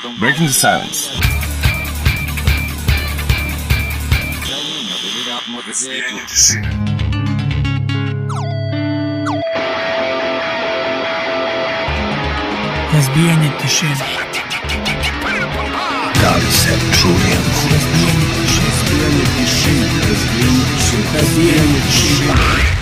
Breaking the silence. Razbijanje tišine. Razbijanje tišine. Da li se čujemo? Razbijanje tišine. Razbijanje tišine.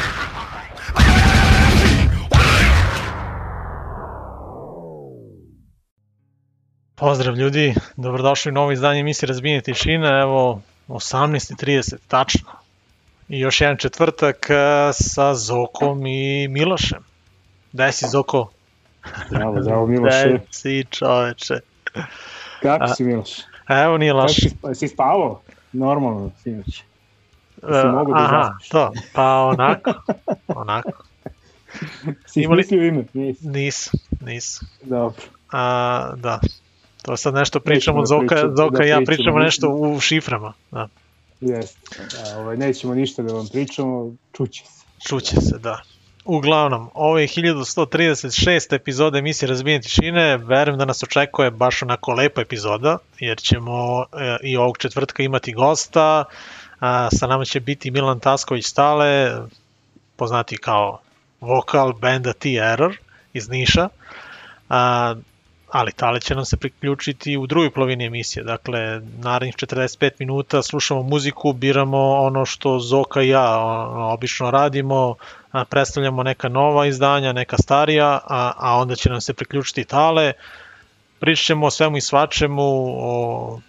Pozdrav ljudi, dobrodošli u novo izdanje emisije Razbijenje tišine, evo 18.30 tačno. I još jedan četvrtak e, sa Zokom i Milošem. Gde si Zoko? Zdravo, zdravo Miloše. Gde si čoveče? Kako si Miloš? Evo nije Kako laš. si, pa, si spavao? Normalno, sinoć. si mogu da Aha, zaspiš. to, pa onako, onako. Si Imali- smislio ime? Nisi. Nisam, nisam. Dobro. A, da, to sad nešto pričamo, da Zoka, pričamo- Zoka da i ja pričamo, nešto u šiframa. Da. Jeste. A, ovaj, nećemo ništa da vam pričamo, čuće se. Čuće se, da. Uglavnom, ovo je 1136. epizoda emisije Razbijenje tišine. Verujem da nas očekuje baš onako lepa epizoda, jer ćemo e, i ovog četvrtka imati gosta. A, sa nama će biti Milan Tasković Stale, poznati kao vokal benda T-Error iz Niša. A, ali Tale će nam se priključiti u drugoj polovini emisije. Dakle, narednih 45 minuta slušamo muziku, biramo ono što Zoka i ja ono, obično radimo, predstavljamo neka nova izdanja, neka starija, a, a onda će nam se priključiti Tale. Pričat ćemo o svemu i svačemu, o,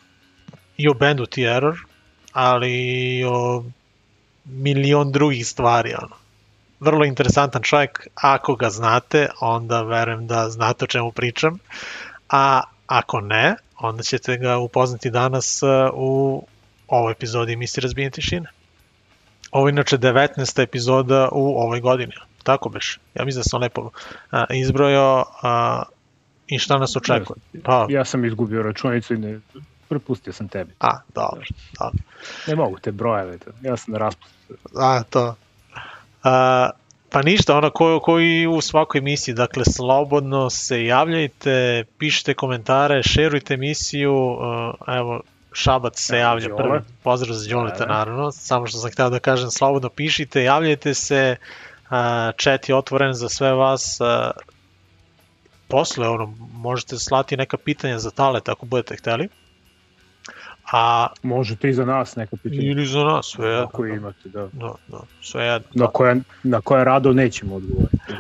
i o bendu T-Error, ali i o milion drugih stvari. Ono. Vrlo interesantan čovjek, ako ga znate, onda verujem da znate o čemu pričam, a ako ne, onda ćete ga upoznati danas uh, u ovoj epizodi emisije Razbijenje tišine. Ovo je inače 19. epizoda u ovoj godini, tako beš. Ja mislim da sam lepo uh, izbrojao uh, i šta nas očekuje. Pa, Ja sam izgubio računicu i ne, prepustio sam tebi. a, dobro, dobro. Ne mogu te brojeve, ja sam na raspustu. A, to. A, pa ništa, ono ko, koji u svakoj emisiji, dakle slobodno se javljajte, pišite komentare, šerujte emisiju, evo Šabac se javlja Đole. prvi, pozdrav za Đoleta naravno, samo što sam htio da kažem slobodno pišite, javljajte se, chat je otvoren za sve vas, posle ono, možete slati neka pitanja za talet ako budete hteli, a Možete i za nas neka pitanja. ili za nas, sve jedno. Ako imate, da. Da, da, sve jedno. Na koja, na koja rado nećemo odgovoriti.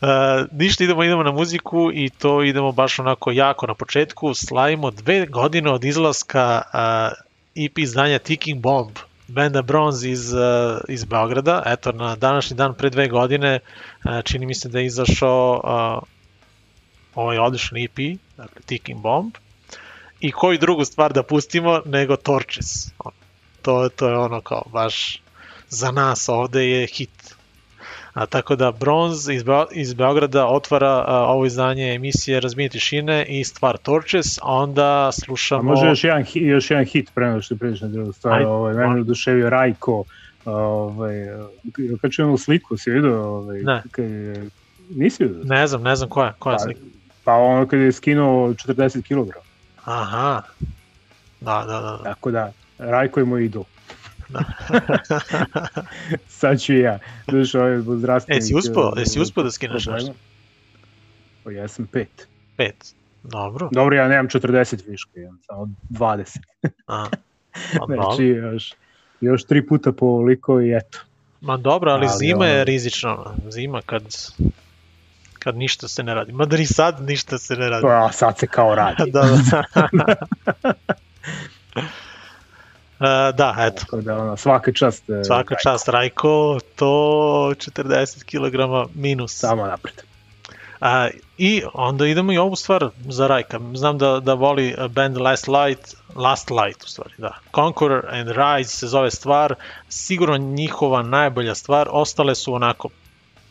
Uh, ništa, idemo, idemo na muziku i to idemo baš onako jako na početku. Slavimo dve godine od izlaska uh, EP izdanja Ticking Bomb, benda Bronze iz, uh, iz Beograda. Eto, na današnji dan pre dve godine uh, čini mi se da je izašao uh, ovaj odličan EP, dakle Ticking Bomb. I koju drugu stvar da pustimo nego Torches. To, to je ono kao baš za nas ovde je hit. A, tako da Bronz iz, Beo, iz Beograda otvara a, ovo izdanje emisije Razbijenje tišine i stvar Torches, a onda A slušamo... može još jedan, još jedan hit pre nego što pređeš na drugu stvar. Ovaj, mene oduševio Rajko. Ovaj, kad čujem sliku, si vidio? Ovaj, Ne. Kad je, nisi vidio? Ne znam, ne znam koja, koja Pa, slika. Pa ono kad je skinuo 40 kg. Aha. Da, da, da. da. Tako da, Rajko je moj idol. Da. Sad ću i ja. Duš, ovaj zdravstveni... E, si uspeo, e, si uspeo da skineš nešto? Pa ja sam pet. Pet. Dobro. Dobro, ja nemam 40 viška, ja imam samo 20. A, pa dobro. Znači, još, još tri puta po ovoliko i eto. Ma dobro, ali, Ali, zima je rizična. Zima kad kad ništa se ne radi. Mada i sad ništa se ne radi. A sad se kao radi. da, da. da, eto. Tako da, ono, svaka čast. e, Svaka čast Rajko, to 40 kg minus. Samo napred. A, I onda idemo i ovu stvar za Rajka. Znam da, da voli band Last Light, Last Light u stvari, da. Conqueror and Rise se zove stvar, sigurno njihova najbolja stvar, ostale su onako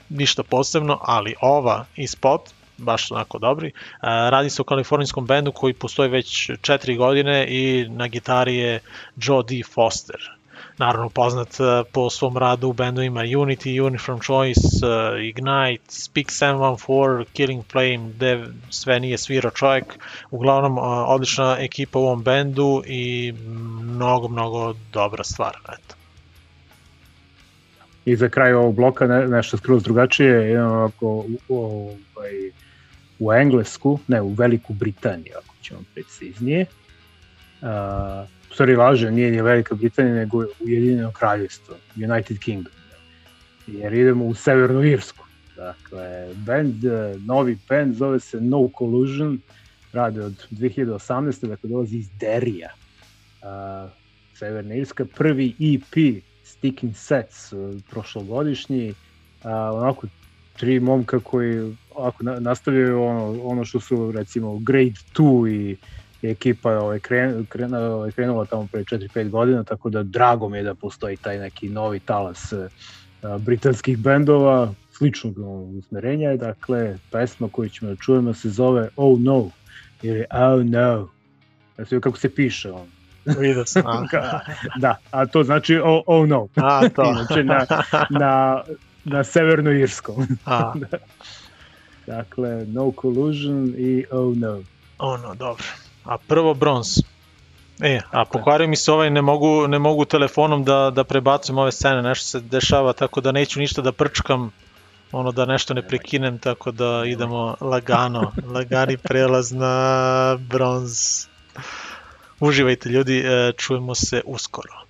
ništa posebno, ali ova i spot, baš onako dobri. A, radi se o kalifornijskom bendu koji postoji već 4 godine i na gitari je Joe D. Foster naravno poznat uh, po svom radu u bendovima Unity, Uniform Choice, uh, Ignite, Speak 714, Killing Flame, gde sve nije svirao čovjek. Uglavnom, odlična ekipa u ovom bendu i mnogo, mnogo dobra stvar. Eto. I za kraj ovog bloka ne, nešto skroz drugačije, ovako u, ovaj, u Englesku, ne, u Veliku Britaniju, ako ćemo preciznije. Uh, stvari laže, nije ni Velika Britanija, nego Ujedinjeno kraljevstvo, United Kingdom. Jer idemo u Severnu Irsku. Dakle, band, eh, novi band zove se No Collusion, rade od 2018. Dakle, dolazi iz Derija. Uh, Severna Irska, prvi EP Sticking Sets, uh, prošlogodišnji, uh, onako tri momka koji ovako na, nastavljaju ono, ono što su recimo Grade 2 i i ekipa ovaj, kren, kren, ovaj, krenula tamo pre 4-5 godina, tako da drago mi je da postoji taj neki novi talas uh, britanskih bendova, sličnog usmerenja, dakle, pesma koju ćemo da čujemo se zove Oh No, ili Oh No, znači kako se piše on. Vidio sam. A, da, a to znači Oh, oh No, a to. Inače, na, na, na severno-irskom. A, dakle, No Collusion i Oh No. ono, dobro. A prvo bronz. E, a pokvario mi se ovaj, ne mogu, ne mogu telefonom da, da prebacim ove scene, nešto se dešava, tako da neću ništa da prčkam, ono da nešto ne prekinem, tako da idemo lagano, lagani prelaz na bronz. Uživajte ljudi, e, čujemo se uskoro.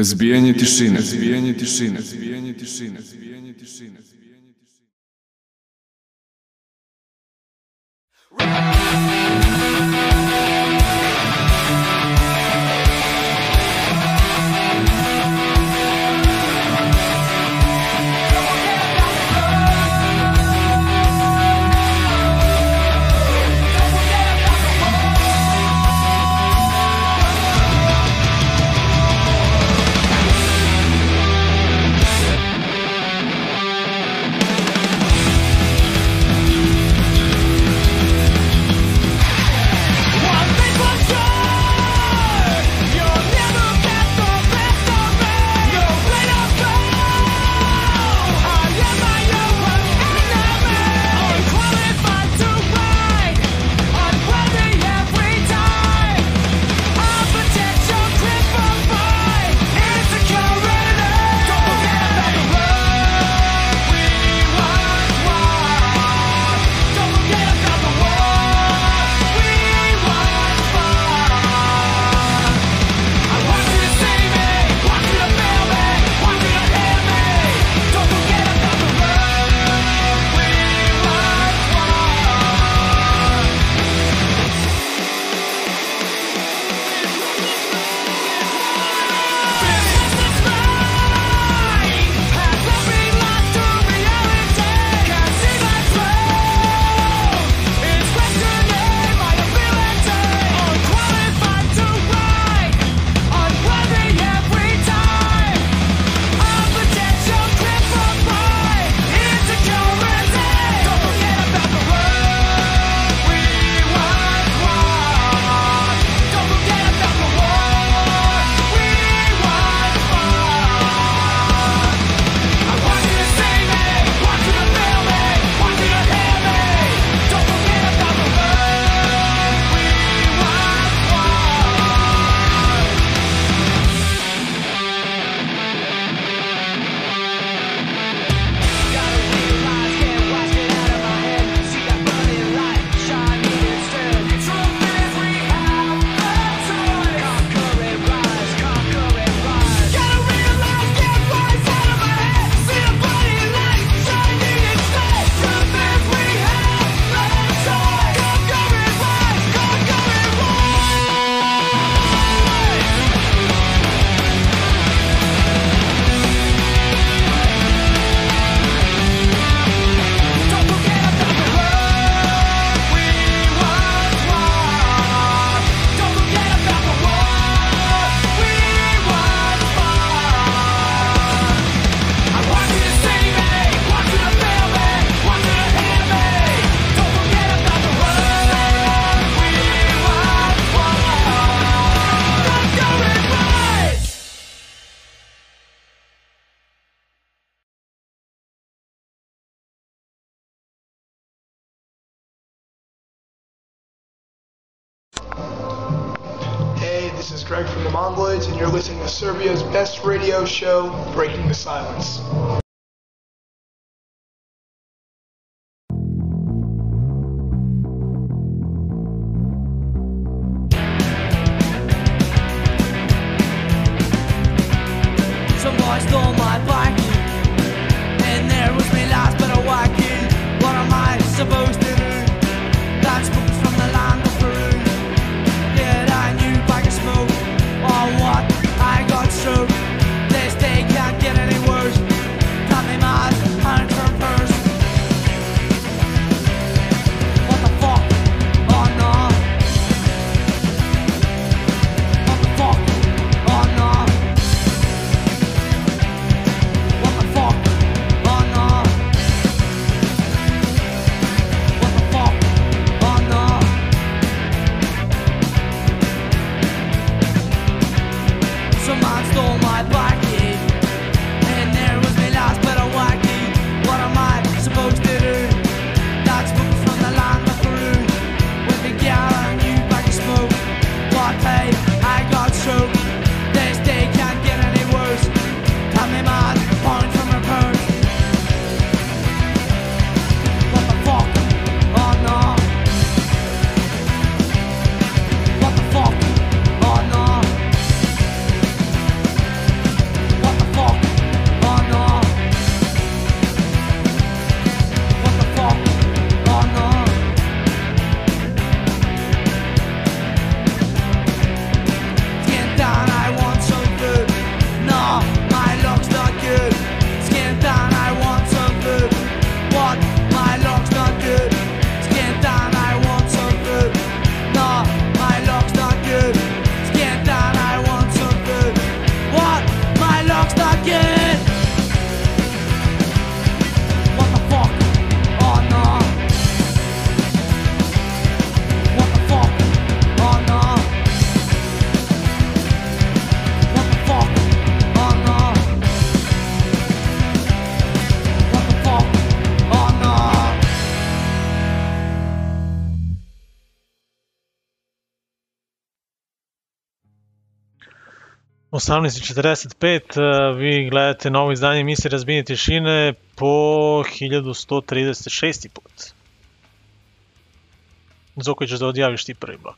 Розбіяння тишини. Розбіяння тишини. Serbia's best radio show, Breaking the Silence. Some boy stole my bike, and there was me but a wacky. What am I supposed to 18.45, vi gledate novo izdanje emisije Razbijenje tišine po 1136. put. Zoko, ćeš da odjaviš ti prvi blok.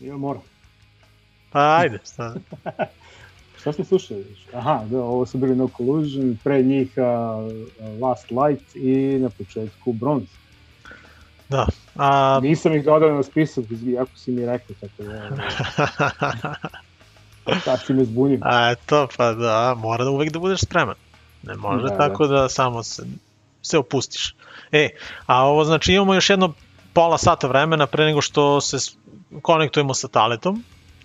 Ja moram. Pa ajde, šta? Šta ste slušali? Aha, da, ovo su bili No Collusion, pre njih uh, Last Light i na početku Bronze. Da. A, Nisam ih dodao na spisak, ako si mi rekao, tako da... Sad si me zbunio. a eto, pa da, mora da uvek da budeš spreman. Ne može Da, tako da samo se, se opustiš. E, a ovo znači imamo još jedno pola sata vremena pre nego što se konektujemo sa Taletom,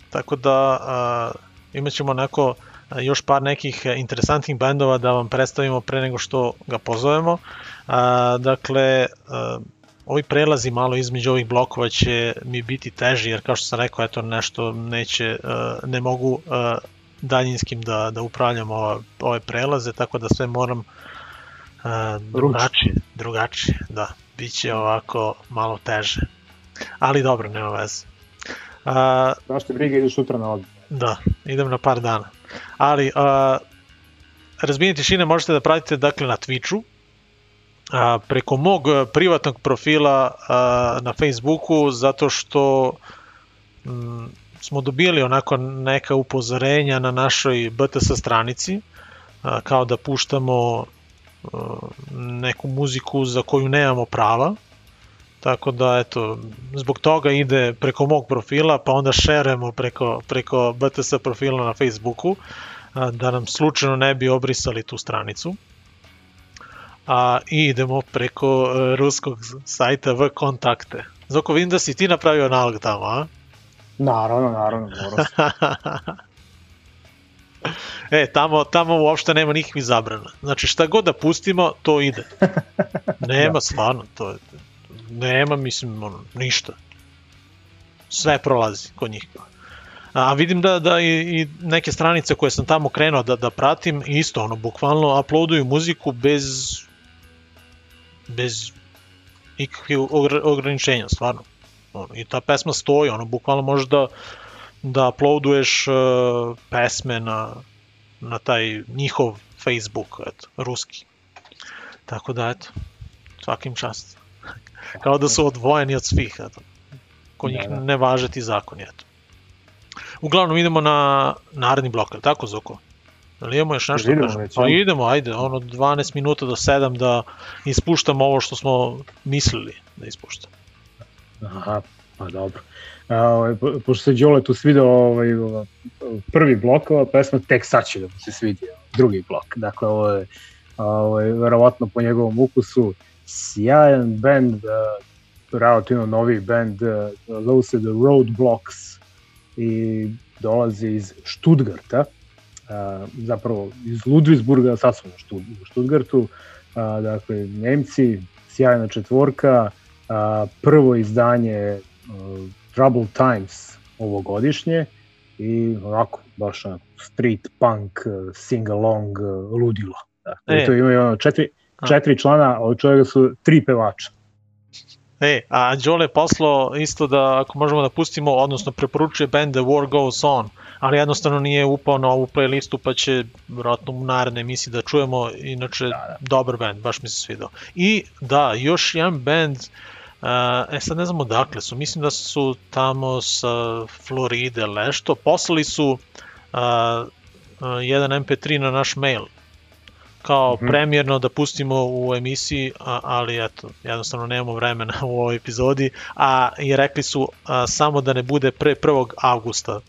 tako da a, imat ćemo neko, a, još par nekih interesantnih bendova da vam predstavimo pre nego što ga pozovemo. A, dakle, a, ovi prelazi malo između ovih blokova će mi biti teži, jer kao što sam rekao, eto nešto neće, a, ne mogu a, daljinskim da, da upravljam ova, ove prelaze, tako da sve moram a, drugačije, drugačije, da, biće ovako malo teže. Ali dobro, nema veze. A, Znaš te briga, ideš sutra na odmor. Da, idem na par dana. Ali, a, razbijenje tišine možete da pratite dakle na Twitchu, a, preko mog e, privatnog profila a, na Facebooku, zato što mm, smo dobili onako neka upozorenja na našoj BTS stranici, a, kao da puštamo a, neku muziku za koju nemamo prava, Tako da, eto, zbog toga ide preko mog profila, pa onda šerujemo preko, preko BTS profila na Facebooku, a, da nam slučajno ne bi obrisali tu stranicu. A, I idemo preko e, ruskog sajta v kontakte. Zoko, vidim da si ti napravio nalog tamo, a? Naravno, naravno. E, tamo, tamo uopšte nema nikakvih zabrana. Znači, šta god da pustimo, to ide. Nema, stvarno, to je, nema, mislim, ono, ništa. Sve prolazi kod njih. A vidim da, da i, i neke stranice koje sam tamo krenuo da, da pratim, isto, ono, bukvalno uploaduju muziku bez bez ikakvih ogr- ograničenja, stvarno. Ono, I ta pesma stoji, ono, bukvalno možeš da, da uploaduješ uh, pesme na, na taj njihov Facebook, eto, ruski. Tako da, eto, svakim čast. Kao da su odvojeni od svih, eto. Kod njih Da, da. ne važe ti zakoni, eto. Uglavnom idemo na naredni blok, je tako, Zoko? Da li imamo još nešto? Idemo već, pa idemo, ajde, ono 12 minuta do 7 da ispuštamo ovo što smo mislili da ispuštamo. Aha, pa dobro. A, ovaj, po- pošto se Đole tu svidao ovaj, ova- prvi blok, ova pesma tek sad će da mu se svidio drugi blok. Dakle, ovo je ovaj, verovatno po njegovom ukusu sjajan band, uh, relativno novi band, uh, zove se The Roadblocks i dolazi iz Stuttgarta, uh, zapravo iz Ludwigsburga, sad smo u Štu- u Stuttgartu, uh, dakle, Nemci, sjajna četvorka, prvo izdanje uh, Trouble Times ovogodišnje i onako baš onako street punk, uh, sing-along, uh, ludilo. Dakle, E. to imaju ono četiri, četiri člana, od čega su tri pevača. E, a Đole je poslao isto da ako možemo da pustimo, odnosno preporučuje band The War Goes On, ali jednostavno nije upao na ovu playlistu pa će vjerojatno u narednoj emisiji da čujemo, inače da, da. dobar band, baš mi se svidao. I da, još jedan band, uh, e sad ne znam odakle su, mislim da su tamo sa Floride nešto, poslali su uh, uh, jedan MP3 na naš mail, kao Mhm. premijerno da pustimo u emisiji, a, ali eto, jednostavno nemamo vremena u ovoj epizodi, a i rekli su a, samo da ne bude pre 1. avgusta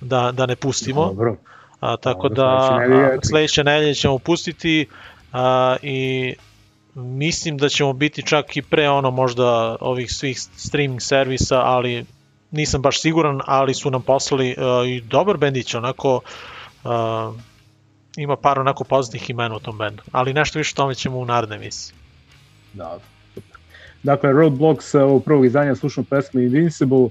da, da ne pustimo, Dobro. a, tako Dobro, da sledeće nedelje, a, eto. sledeće nedelje ćemo pustiti a, i mislim da ćemo biti čak i pre ono možda ovih svih streaming servisa, ali nisam baš siguran, ali su nam poslali uh, i dobar bendić, onako uh, ima par onako poznatih imena u tom bendu, ali nešto više o tome ćemo u narednoj emisiji. Da, super. Dakle, Roadblocks, uh, ovog prvog izdanja slušamo pesmu Invincible, uh,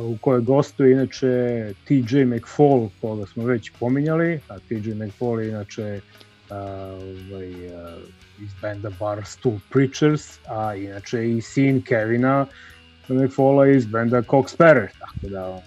u kojoj gostuje inače TJ McFall, koga smo već pominjali, a TJ McFall je inače uh, ovaj, uh, iz benda Barstool Preachers, a inače i sin Kevina McFalla iz benda Cox Sparrer, tako da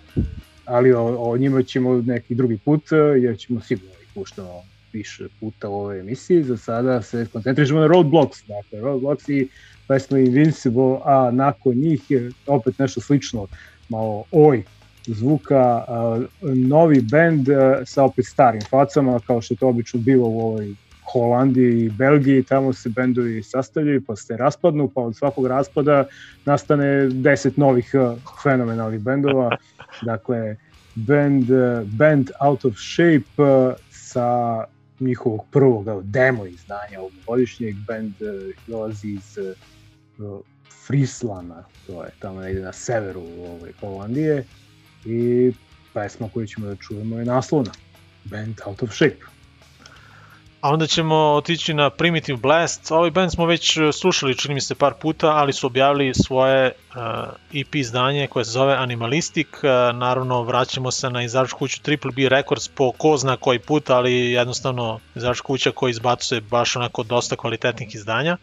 ali o, o njima ćemo neki drugi put, jer ćemo sigurno ih puštamo više puta u ovoj emisiji. Za sada se koncentrišemo na Roadblocks, dakle Roadblocks i pesma Invincible, a nakon njih je opet nešto slično, malo oj zvuka, a, novi bend a, sa opet starim facama, kao što to obično bilo u ovoj Holandiji i Belgiji, tamo se bendovi sastavljaju, pa se raspadnu, pa od svakog raspada nastane deset novih uh, fenomenalnih bendova. Dakle, band, uh, band Out of Shape uh, sa njihovog prvog evo, demo izdanja ovog godišnjeg, band uh, dolazi iz uh, Frislana, to je tamo negde na severu ovaj, Holandije i pesma koju ćemo da čujemo je naslovna, Band Out of Shape. A onda ćemo otići na Primitive Blast. Ovaj band smo već e, slušali, čini mi se, par puta, ali su objavili svoje uh, EP izdanje koje se zove Animalistic. Uh, naravno, vraćamo se na izdavačku kuću Triple B Records po ko zna koji put, ali jednostavno izdavačka kuća koja izbacuje baš onako dosta kvalitetnih izdanja.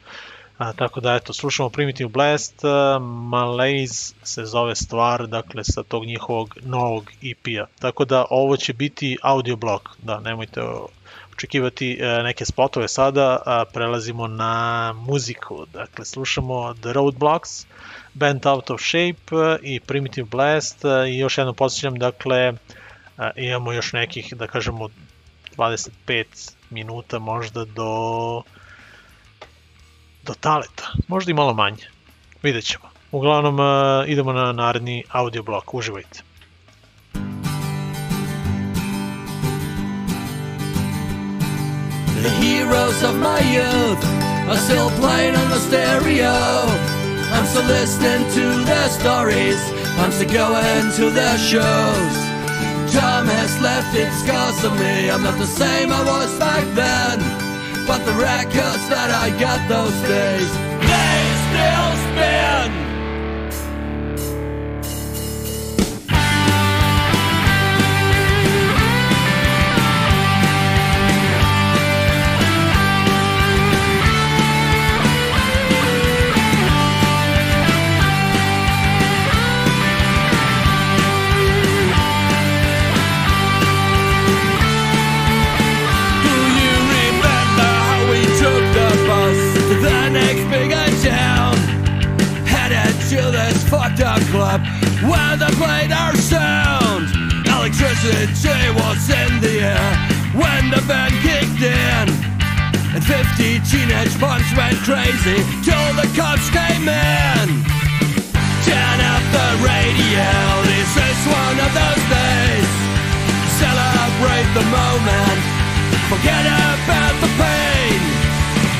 A, tako da eto, slušamo Primitive Blast, uh, Malaise se zove stvar, dakle sa tog njihovog novog EP-a. Tako da ovo će biti audio blog, da nemojte očekivati e, neke spotove sada, a prelazimo na muziku. Dakle, slušamo The Roadblocks, Bent Out of Shape e, i Primitive Blast e, i još jedno podsjećam, dakle, imamo još nekih, da kažemo, 25 minuta možda do do taleta, možda i malo manje. Vidjet ćemo. Uglavnom, idemo na naredni audio blok. Uživajte. Heroes of my youth are still playing on the stereo. I'm still listening to their stories. I'm still going to their shows. Time has left its scars on me. I'm not the same I was back then. But the records that I got those days, up where they played our sound. Electricity was in the air when the band kicked in. And 50 teenage punks went crazy till the cops came in. Turn up the radio, this is one of those days. Celebrate the moment, forget about the pain.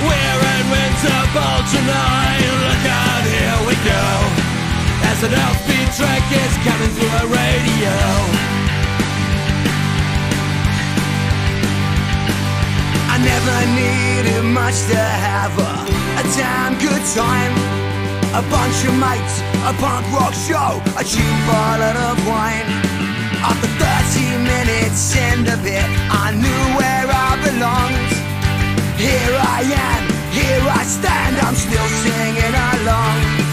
We're invincible tonight, look out, here we go. An offbeat track is coming through a radio. I never needed much to have a, a damn good time. A bunch of mates, a punk rock show, a cheap bottle of wine. After 30 minutes in the pit, I knew where I belonged. Here I am, here I stand, I'm still singing along.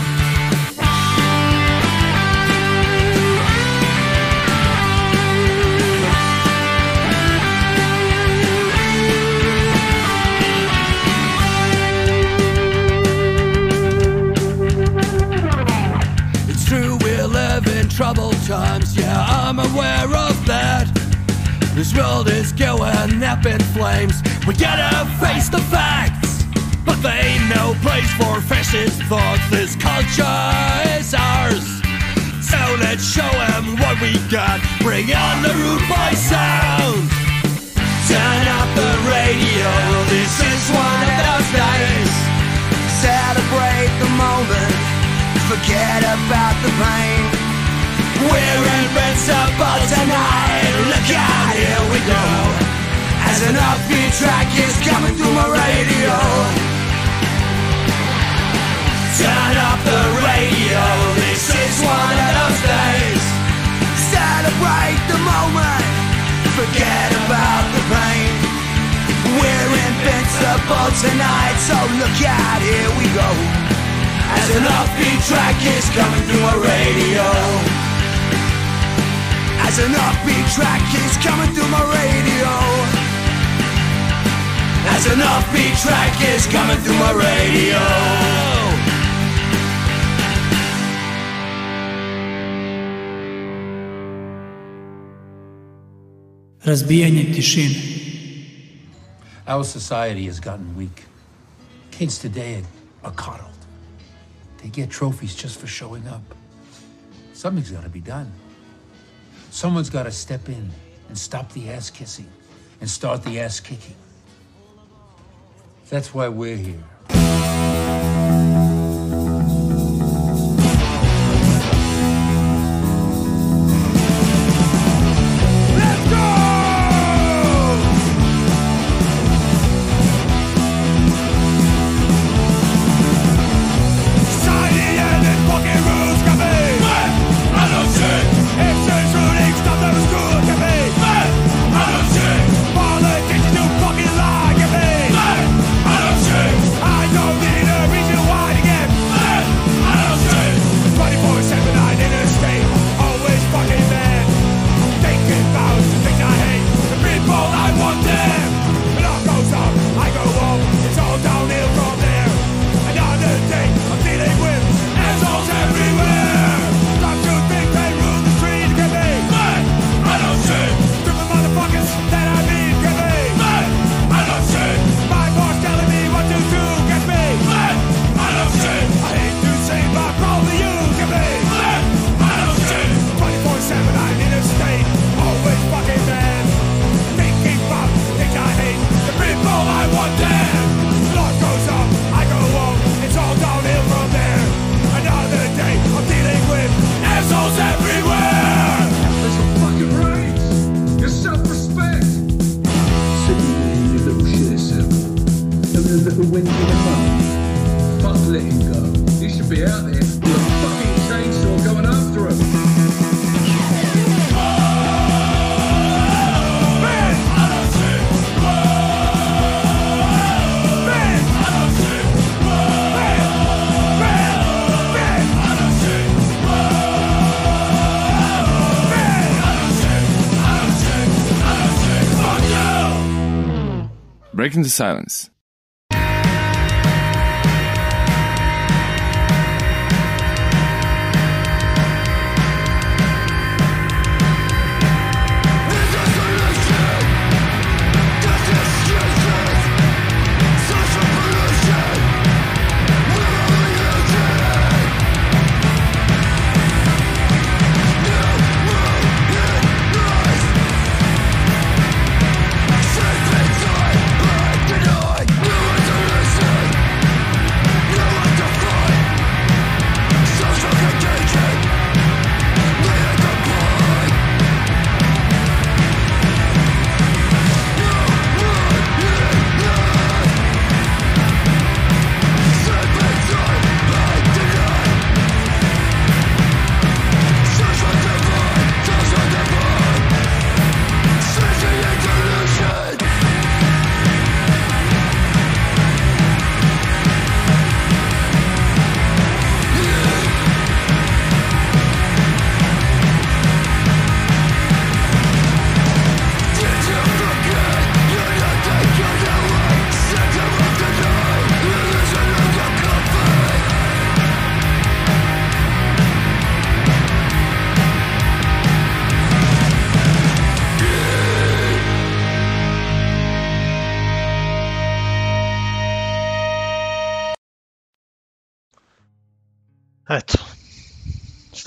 Troubled times, yeah, I'm aware of that. This world is going up in flames, we gotta face the facts. But they ain't no place for fascist thoughts, this culture is ours. So let's show 'em what we got, bring on the rude boy sound. Turn up the radio, this is one of those days. Celebrate the moment, forget about the pain. We're invincible tonight, look out, here we go. As an upbeat track is coming through my radio. Turn up the radio, this is one of those days. Celebrate the moment, forget about the pain. We're invincible tonight, so look out, here we go. As an offbeat track is coming through a radio. As an upbeat track is coming through my radio. As an upbeat track is coming through my radio. Razbijanje tišine. Our society has gotten weak. Kids today are coddled. They get trophies just for showing up. Something's got to be done. Someone's got to step in and stop the ass kissing and start the ass kicking. That's why we're here. Breaking the silence.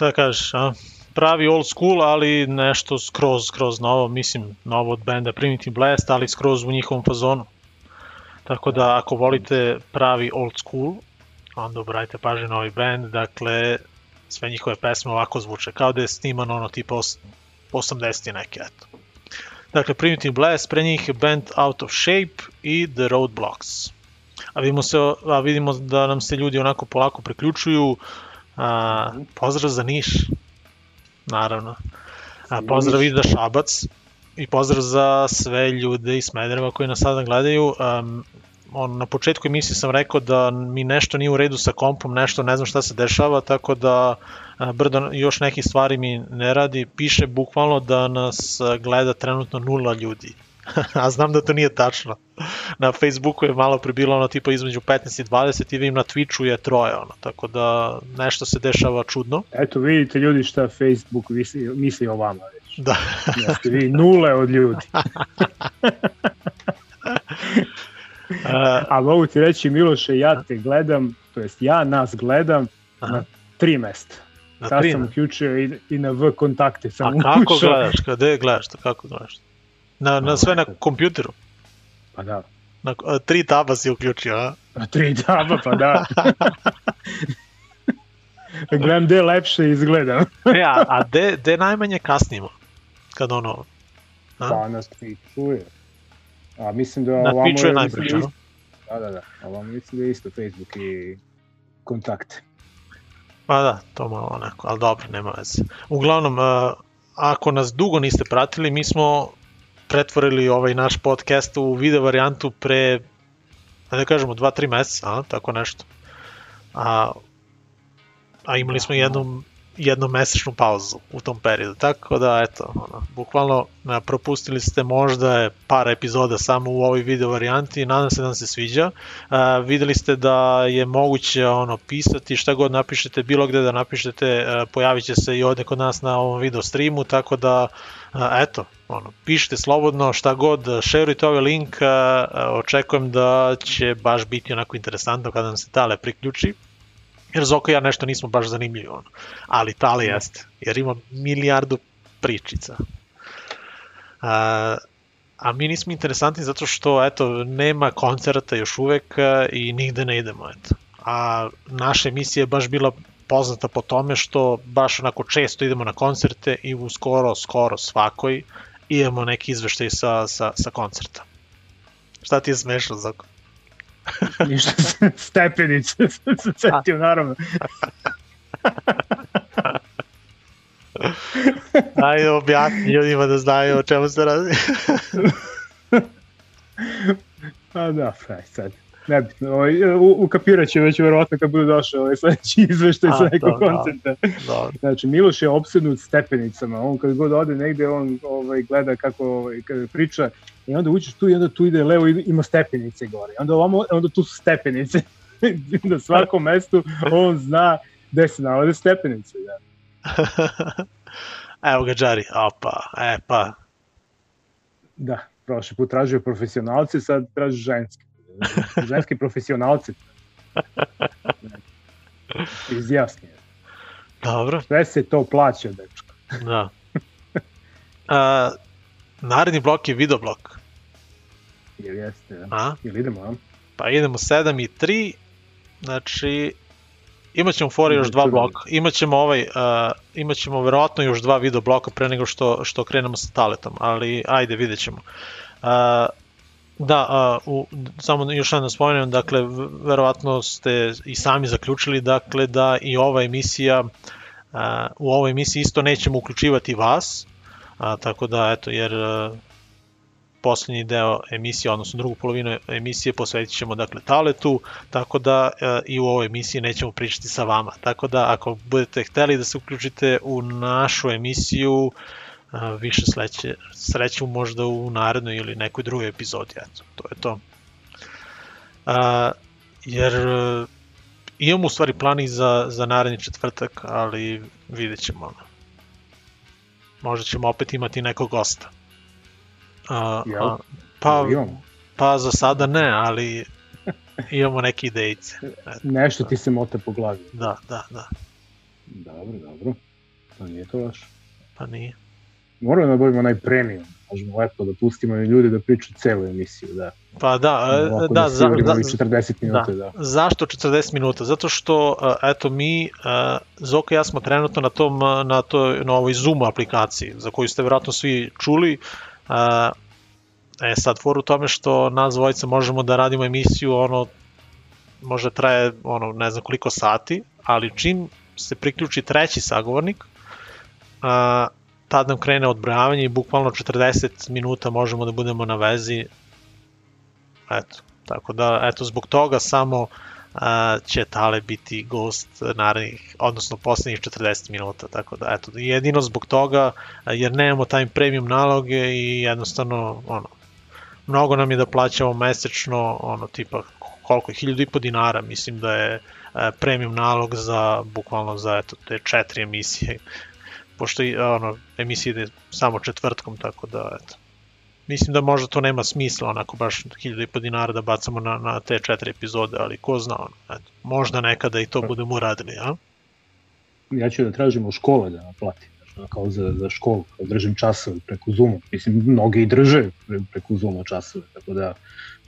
Šta kažeš, a? Pravi old school, ali nešto skroz, skroz novo, mislim, novo od benda Primitive Blast, ali skroz u njihovom fazonu. Tako da, ako volite pravi old school, onda obratite pažnju na ovaj band, dakle, sve njihove pesme ovako zvuče, kao da je sniman ono tipa os- 80 neke, eto. Dakle, Primitive Blast, pre njih band Out of Shape i The Roadblocks. A vidimo, se, a vidimo da nam se ljudi onako polako priključuju. A, pozdrav za Niš, naravno. A, pozdrav i za Šabac i pozdrav za sve ljude iz Smedereva koji nas sada gledaju. Um, on, na početku emisije sam rekao da mi nešto nije u redu sa kompom, nešto ne znam šta se dešava, tako da a, brdo još nekih stvari mi ne radi. Piše bukvalno da nas a, gleda trenutno nula ljudi. A znam da to nije tačno. Na Facebooku je malo pre bilo ono tipa između 15 i 20 i vidim na Twitchu je troje ono, tako da nešto se dešava čudno. Eto, vidite ljudi šta Facebook misli, misli o vama već. Da. Jeste vi nule od ljudi. A mogu ti reći, Miloše, ja te gledam, to jest ja nas gledam Aha. na tri mesta. Na Sad sam uključio i, i na V kontakte A sam kako ušao. gledaš? Gde gledaš? to? Kako gledaš? Na, na sve na kompjuteru. Pa da, Na, a, tri taba si uključio, a? na tri taba, pa da. Gledam gde lepše izgledam. E, a, a de, de najmanje kasnimo? Kad ono... A? Pa nas Twitchu je. A mislim da Na ovamo Twitchu je najbrže, da no? Da, da, da. A ovamo mislim da je isto Facebook i kontakte. Pa da, to malo onako, ali dobro, nema veze. Uglavnom, a, ako nas dugo niste pratili, mi smo pretvorili ovaj naš podcast u video varijantu pre, da kažemo, 2-3 meseca, a, tako nešto. A, a imali smo jednu, jednomesečnu pauzu u tom periodu, tako da, eto, ono, bukvalno a, propustili ste možda par epizoda samo u ovoj video varijanti, nadam se da vam se sviđa. A, videli ste da je moguće ono pisati šta god napišete bilo gde da napišete a, pojavit će se i ovde kod nas na ovom video streamu tako da a, eto ono pišite slobodno šta god šerujte ovaj link a, očekujem da će baš biti onako interesantno kada nam se Tale priključi jer Zoko i ja nešto nismo baš zanimljivi ono. ali Tale jeste jer ima milijardu pričica a, a mi nismo interesantni zato što eto nema koncerta još uvek e, i nigde ne idemo eto. A naša emisija je baš bila poznata po tome što baš onako često idemo na koncerte i u skoro, skoro svakoj imamo neki izveštaj sa, sa, sa koncerta. Šta ti je smešno, Zoko? Ništa stepenice se setio, naravno. Ajde, objasni ljudima da znaju o čemu se radi. Pa da, aj sad. Nebitno, ovaj, u- ukapirat će već verovatno kad bude došao ovaj sledeći izveštaj sa nekog da. koncerta. Dobro. Znači, Miloš je obsednut stepenicama. On kad god ode negde, on ovaj, gleda kako ovaj, kada priča i onda uđeš tu i onda tu ide levo i ima stepenice gore. Onda ovamo, onda tu su stepenice. na svakom mestu on zna gde se nalaze stepenice. Da. Evo ga, Džari. Opa, e pa. Da, prošli put tražio profesionalce, sad traži ženske. Ženski profesionalci. Izjasni. Dobro. Sve se to plaća, dečko. Da. A, naredni blok je video blok. Jel jeste? Da? A? Jel idemo, a? Pa idemo 7 i 3, znači imaćemo fore još dva bloka. Imaćemo ovaj, uh, imaćemo verovatno još dva video bloka pre nego što, što krenemo sa taletom, ali ajde vidjet ćemo. Uh, da, uh, u, samo još jedno spomenem, dakle, verovatno ste i sami zaključili, dakle, da i ova emisija, uh, u ovoj emisiji isto nećemo uključivati vas, a, tako da, eto, jer uh, poslednji deo emisije, odnosno drugu polovinu emisije posvetit ćemo dakle taletu, tako da e, i u ovoj emisiji nećemo pričati sa vama. Tako da ako budete hteli da se uključite u našu emisiju, e, više sleće, sreću možda u narednoj ili nekoj drugoj epizodi. Eto, to je to. A, jer e, imamo u stvari plan i za, za naredni četvrtak, ali vidjet ćemo. ono. Možda ćemo opet imati nekog gosta. A, Jel? a, pa, Imamo. pa za sada ne, ali imamo neke idejice. Eto, Nešto ti se mota po glavi. Da, da, da. Dobro, dobro. To nije to baš. Pa nije. Moramo da dobijemo onaj premium. Možemo lepo da pustimo i ljude da pričaju celu emisiju, da. Pa da, e, Ovako da, za, ovih 40 minuta, da. Zašto 40 minuta? Zato što, e, eto, mi, e, Zoka i ja smo trenutno na, tom, na, toj, na ovoj Zoom aplikaciji, za koju ste verovatno svi čuli. E, sad, for u tome što nas dvojica možemo da radimo emisiju, ono, može traje, ono, ne znam koliko sati, ali čim se priključi treći sagovornik, a, tad nam krene odbrojavanje i bukvalno 40 minuta možemo da budemo na vezi. Eto, Tako da, eto, zbog toga samo će Tale biti gost narednih, odnosno poslednjih 40 minuta, tako da, eto, jedino zbog toga, jer nemamo taj premium naloge i jednostavno, ono, mnogo nam je da plaćamo mesečno, ono, tipa, koliko je, 1000 i po dinara, mislim da je premium nalog za, bukvalno za, eto, te četiri emisije, pošto i, ono, emisija ide samo četvrtkom, tako da, eto, mislim da možda to nema smisla onako baš 1000 i po dinara da bacamo na, na te četiri epizode, ali ko zna, ono, eto, možda nekada i to budemo uradili, a? Ja ću da tražim u škole da ono, kao za, za školu, da držim časove preko Zuma. Mislim, mnogi i drže pre, preko Zuma časove, tako da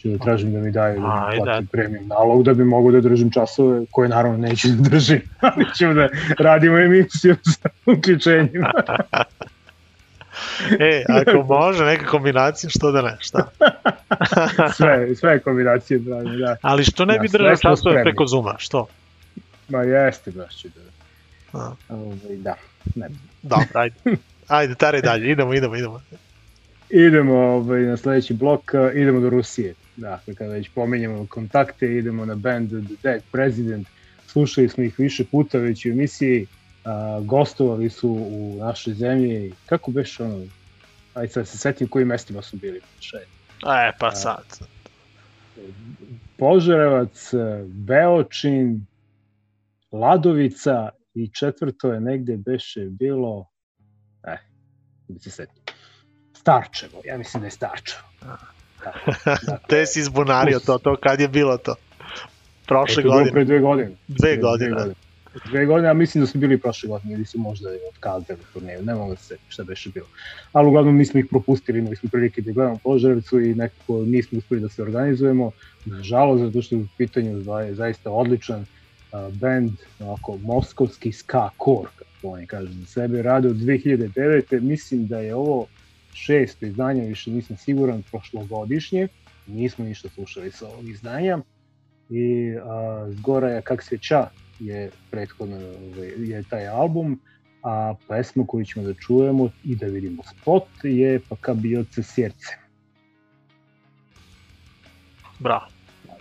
ću da tražim da mi daju da mi platim premium nalog da bi mogo da držim časove koje naravno neću da držim, ali ćemo da radimo emisiju sa uključenjima. E, ako može neka kombinacija, što da ne, šta? sve, sve kombinacije, bravo, da. Ali što ne Ja, bi časove spremni. preko Zuma, što? Ma jeste, baš ću da. A. Ovaj, da, ne. Dobro, ajde. Ajde, tari dalje, idemo, idemo, idemo. Idemo ovaj, na sledeći blok, idemo do Rusije. Dakle, kada već pomenjamo kontakte, idemo na band The Dead President. Slušali smo ih više puta već u emisiji, a, gostovali su u našoj zemlji. Kako beš ono, ajde sad se setim kojim mestima su bili. Še, E, pa sad. Požarevac, Beočin, Ladovica i četvrto je negde beše bilo, eh, da se setim, Starčevo, ja mislim da je Starčevo. Tako, dakle, Te si izbunario to, to kad je bilo to? Prošle To je godine. Pre dve godine. Dve Pre godine. Dve godine, a mislim da su bili prošle godine ili su možda i otkazali turneju, ne mogu da se šta beše bilo. Ali uglavnom nismo ih propustili, imali smo prilike da gledamo Požarevcu i nekako nismo uspeli da se organizujemo, nažalost, zato što je u pitanju za- zaista odličan a, band, ovako, moskovski ska core, kako oni kažu za sebe, rade od 2009. Mislim da je ovo šesto izdanje, više nisam siguran, prošlogodišnje, nismo ništa slušali sa ovog izdanja i a, Zgora je kak sveća je prethodno ovaj, je taj album, a pesma koju ćemo da čujemo i da vidimo spot je pa ka bioce sjerce. Bravo.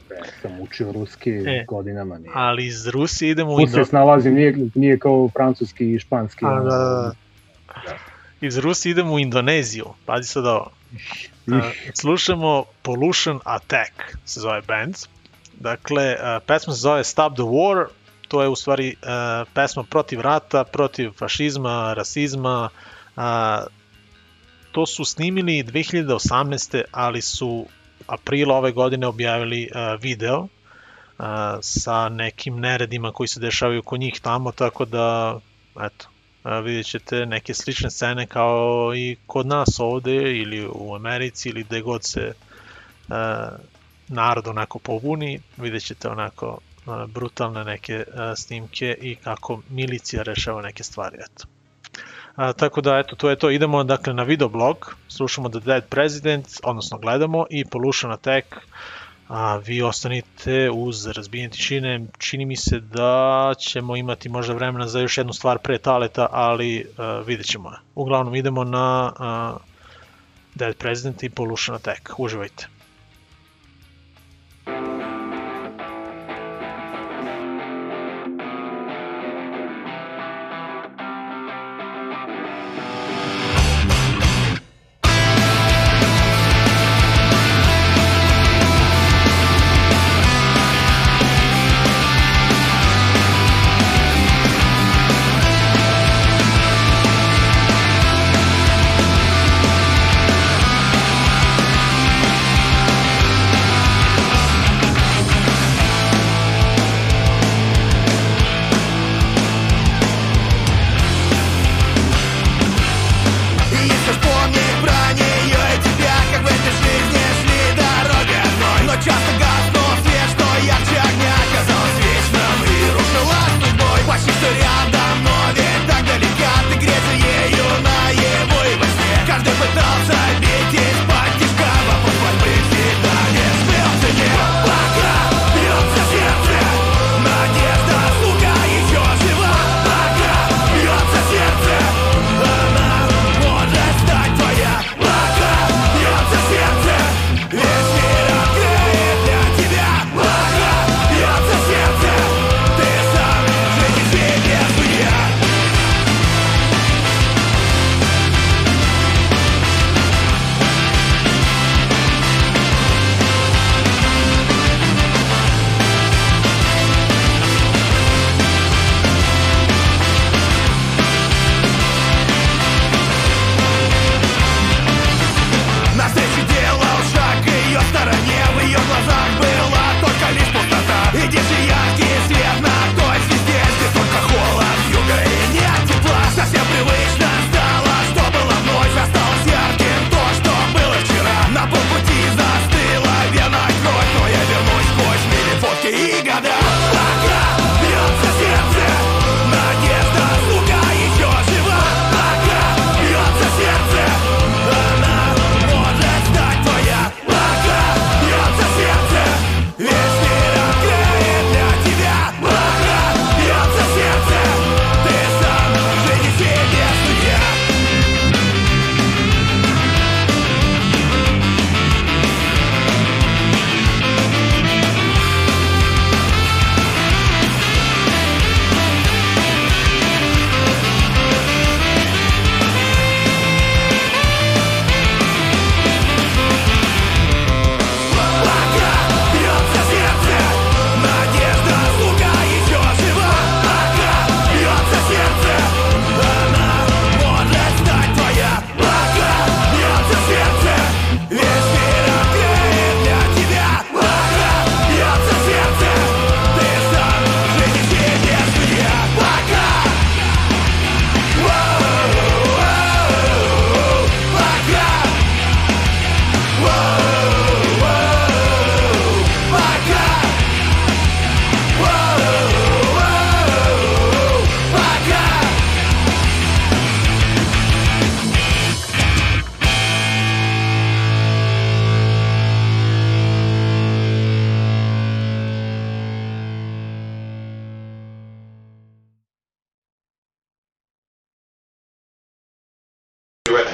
Ja sam učio ruski E, godinama. Nije. Ali iz Rusije idemo u Tu se snalazim, nije, nije kao francuski i španski. A, ono, da, da, da. Iz Rusije idemo u Indoneziju. Pazi sad ovo. A, slušamo Pollution Attack, se zove band. Dakle, a, pesma se zove Stop the War, to je u stvari a, pesma protiv rata, protiv fašizma, rasizma. A, to su snimili 2018. ali su aprila ove godine objavili a, video a, sa nekim neredima koji se dešavaju kod njih tamo, tako da, eto, a, vidjet ćete neke slične scene kao i kod nas ovde ili u Americi ili gde god se a, narod onako pobuni, vidjet ćete onako a, brutalne neke a, snimke i kako milicija rešava neke stvari, eto. A, tako da, eto, to je to. Idemo, dakle, na videoblog, slušamo The Dead President, odnosno gledamo, i Pollution Attack, a vi ostanite uz razbijenje tišine. Čini mi se da ćemo imati možda vremena za još jednu stvar pre taleta, ali uh, vidjet ćemo. Uglavnom idemo na uh, Dead President i Pollution Attack. Uživajte.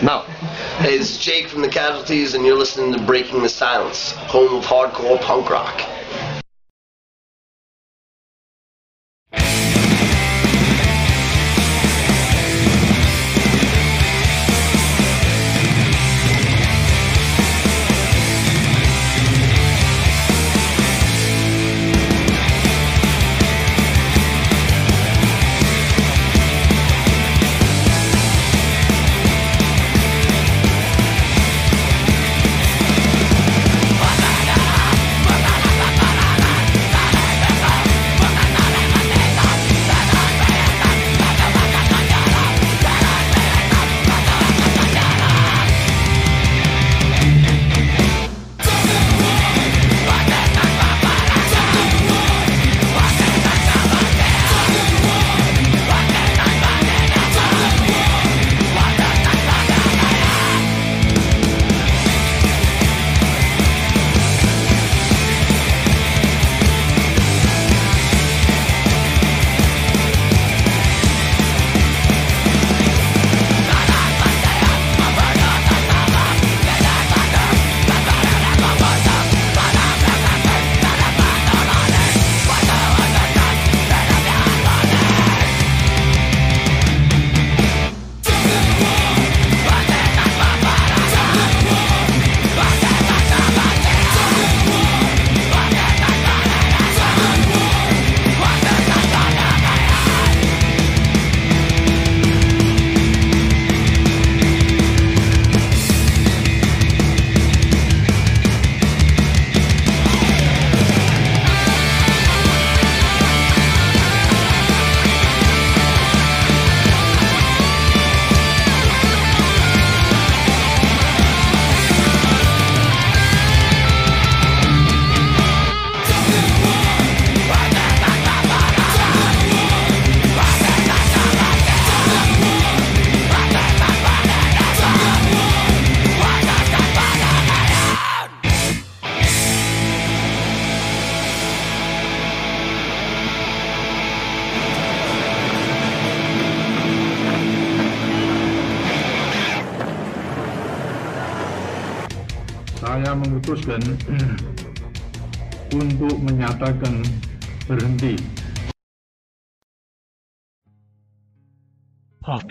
Now, is Jake from the Casualties, and you're listening to Breaking the Silence, home of hardcore punk rock.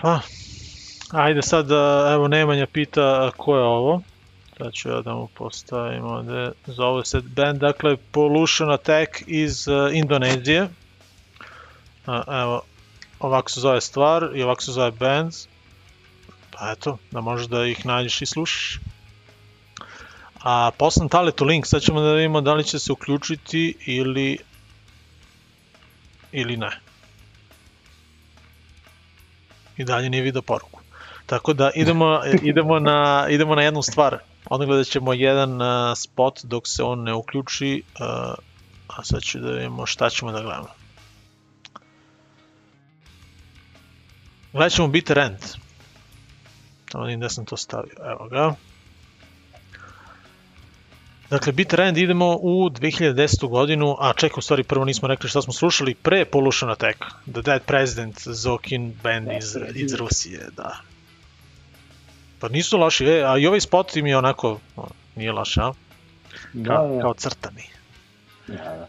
Opa. Ajde sad, evo Nemanja pita ko je ovo. Sad ću ja da mu postavim ovde. Zove se band, dakle Pollution Attack iz uh, Indonezije. A, evo, ovako se zove stvar i ovako se zove band. Pa eto, da možeš da ih nađeš i slušaš. A poslam Taletu link, sad ćemo da vidimo da li će se uključiti ili ili ne. I dalje nije video poruku. Tako da idemo, idemo, na, idemo na jednu stvar. Odgledat ćemo jedan uh, spot dok se on ne uključi, uh, a sad ću da vidimo šta ćemo da gledamo. Gledat ćemo Bitter End. Tamo vidim da sam to stavio, evo ga. Dakle, Bitter End idemo u 2010. godinu, a čekaj, u stvari prvo nismo rekli šta smo slušali, pre Pollution Attack, The Dead President, Zokin band iz, iz Rusije, da. Pa nisu loši, e, a i ovaj spot im je onako, o, nije loš, a? Kao, Da, da. kao crtani. Da, da.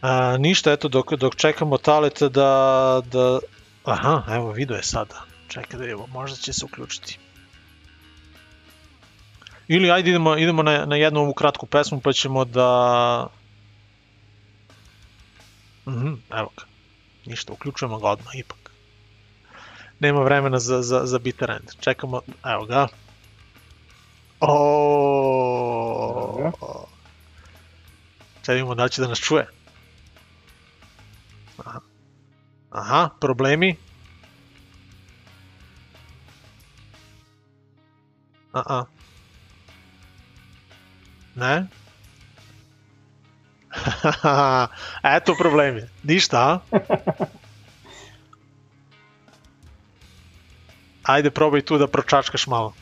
A, ništa, eto, dok, dok čekamo Taleta da, da... Aha, evo, video je sada. Čekaj da vidimo, možda će se uključiti. Ili ajde idemo, idemo na, na jednu ovu kratku pesmu pa ćemo da... Mhm, evo ga. Ništa, uključujemo ga odmah, ipak. Nema vremena za, za, za bitter end. Čekamo, evo ga. O. Čekaj, vidimo da će da nas čuje. Aha, Aha problemi. A, Ne? Eto problemi. Ništa, a? Ajde, probaj tu da pročačkaš malo.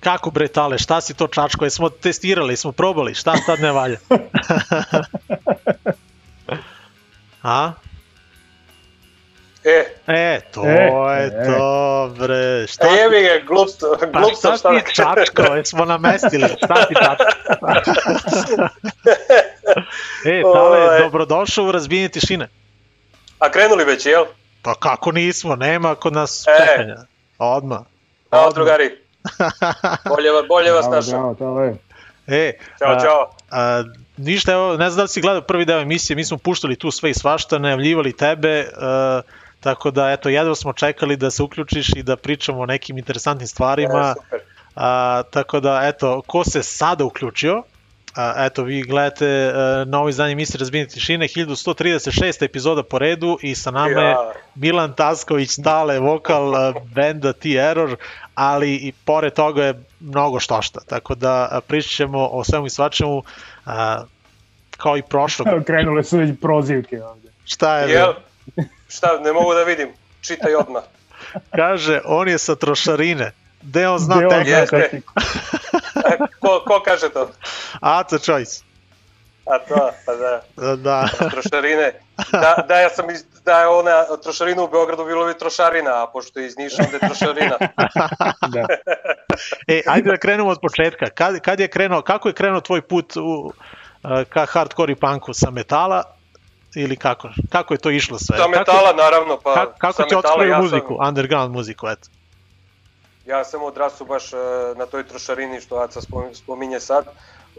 Kako bre tale, šta si to čačko? Jesmo testirali, smo probali, šta sad ne valja? a? E, E, to E, je e. to, bre. Šta A jebi ga, glupstvo, Pa glupstvo šta ti čačko, jesmo namestili, šta ti čačko? e, Tale, Oj. dobrodošao u razbijenje tišine. A krenuli već, jel? Pa kako nismo, nema kod nas E. čekanja. Odmah. Ćao, drugari. Bolje, bolje vas našao. bravo, to je. E, Ćao, a, ćao. A, ništa, evo, ne znam da li si gledao prvi deo emisije, mi smo puštali tu sve i svašta, najavljivali tebe, uh, tako da, eto, jedva smo čekali da se uključiš i da pričamo o nekim interesantnim stvarima. E, super. A, tako da, eto, ko se sada uključio, a, eto, vi gledate a, novo izdanje emisije Razbijenje tišine, 1136. epizoda po redu i sa nama je Ja. Milan Tasković, Dale, vokal a, benda T-Error, ali i pored toga je mnogo štošta, tako da a, pričat ćemo o svemu i svačemu, a, kao i prošlog. Krenule su već prozivke ovde. Šta je? Jel? Šta, ne mogu da vidim. Čitaj odmah. Kaže, on je sa trošarine. Gde on zna Gde on tehniku? zna Jeste. A, ko, ko kaže to? Aca Choice. A to, pa da. Da. Trošarine. Da, da, ja sam iz, da je ona trošarina u Beogradu bilo bi trošarina, a pošto je iz Niša, onda je trošarina. Da. E, ajde da krenemo od početka. Kad, kad je krenuo, kako je krenuo tvoj put u, uh, ka hardcore i punku sa metala ili kako? Kako je to išlo sve? Sa metala, naravno, pa... Kako, kako ti otkrio ja sam- muziku, underground muziku, eto? Ja sam odrastao baš e, na toj trošarini što Aca spom- spominje sad.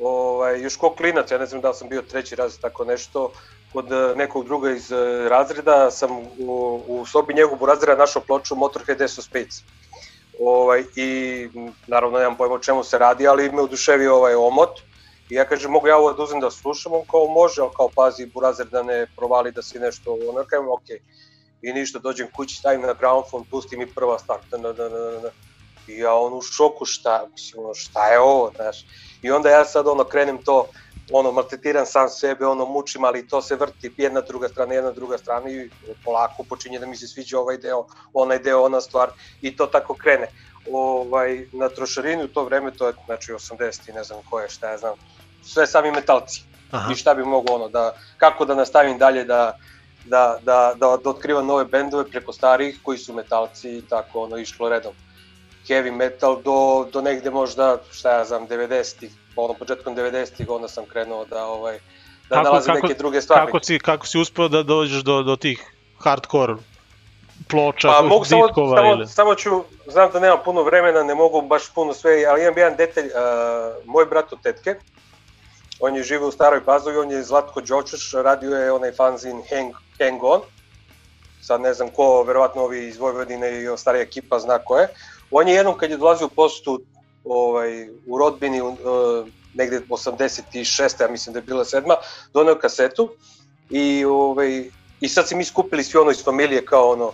Ovaj, još ko klinac, ja ne znam da li sam bio treći raz tako nešto, kod e, nekog druga iz e, razreda sam u, u sobi njegovog razreda našao ploču Motorhead Ace of Spades. Ovaj, I naravno nemam pojma o čemu se radi, ali me oduševio ovaj omot. I ja kažem, mogu ja ovo da uzem da slušam, on kao može, ali kao pazi, burazer da ne provali da si nešto, ono kažem, okej. I ništa, dođem kući, stavim na gramofon, pusti mi prva stvar, da, da, da, da, da. I ja ono u šoku, šta, mislim, ono, šta je ovo, znaš. I onda ja sad ono krenem to, ono, maltretiram sam sebe, ono, mučim, ali to se vrti jedna druga strana, jedna druga strana i polako počinje da mi se sviđa ovaj deo, onaj deo, ona stvar i to tako krene. Ovaj, na trošarini u to vreme, to je znači 80 i ne znam ko je, šta ja znam, sve sami metalci. Aha. I šta bi mogu ono, da, kako da nastavim dalje da, da, da, da, da otkrivam nove bendove preko starih koji su metalci i tako ono išlo redom heavy metal do, do negde možda, šta ja znam, 90-ih, ono početkom 90-ih, onda sam krenuo da, ovaj, da Kako- nalazim kako- neke druge stvari. Kako si, kako si uspeo da dođeš do, do tih hardcore ploča, Pa mogu samo, diskova samo, ili... samo ću, znam da nemam puno vremena, ne mogu baš puno sve, ali imam jedan detalj, uh, moj brat od tetke, on je živio u Staroj Pazovi, on je Zlatko Đočeš, radio je onaj fanzin Hang, Hang On, sad ne znam ko, verovatno ovi iz Vojvodine i starija ekipa zna ko je. On je jednom kad je dolazio u postu ovaj, u rodbini uh, negde 86. ja mislim da je bila sedma, doneo kasetu i, ovaj, i sad se mi skupili svi ono iz familije kao ono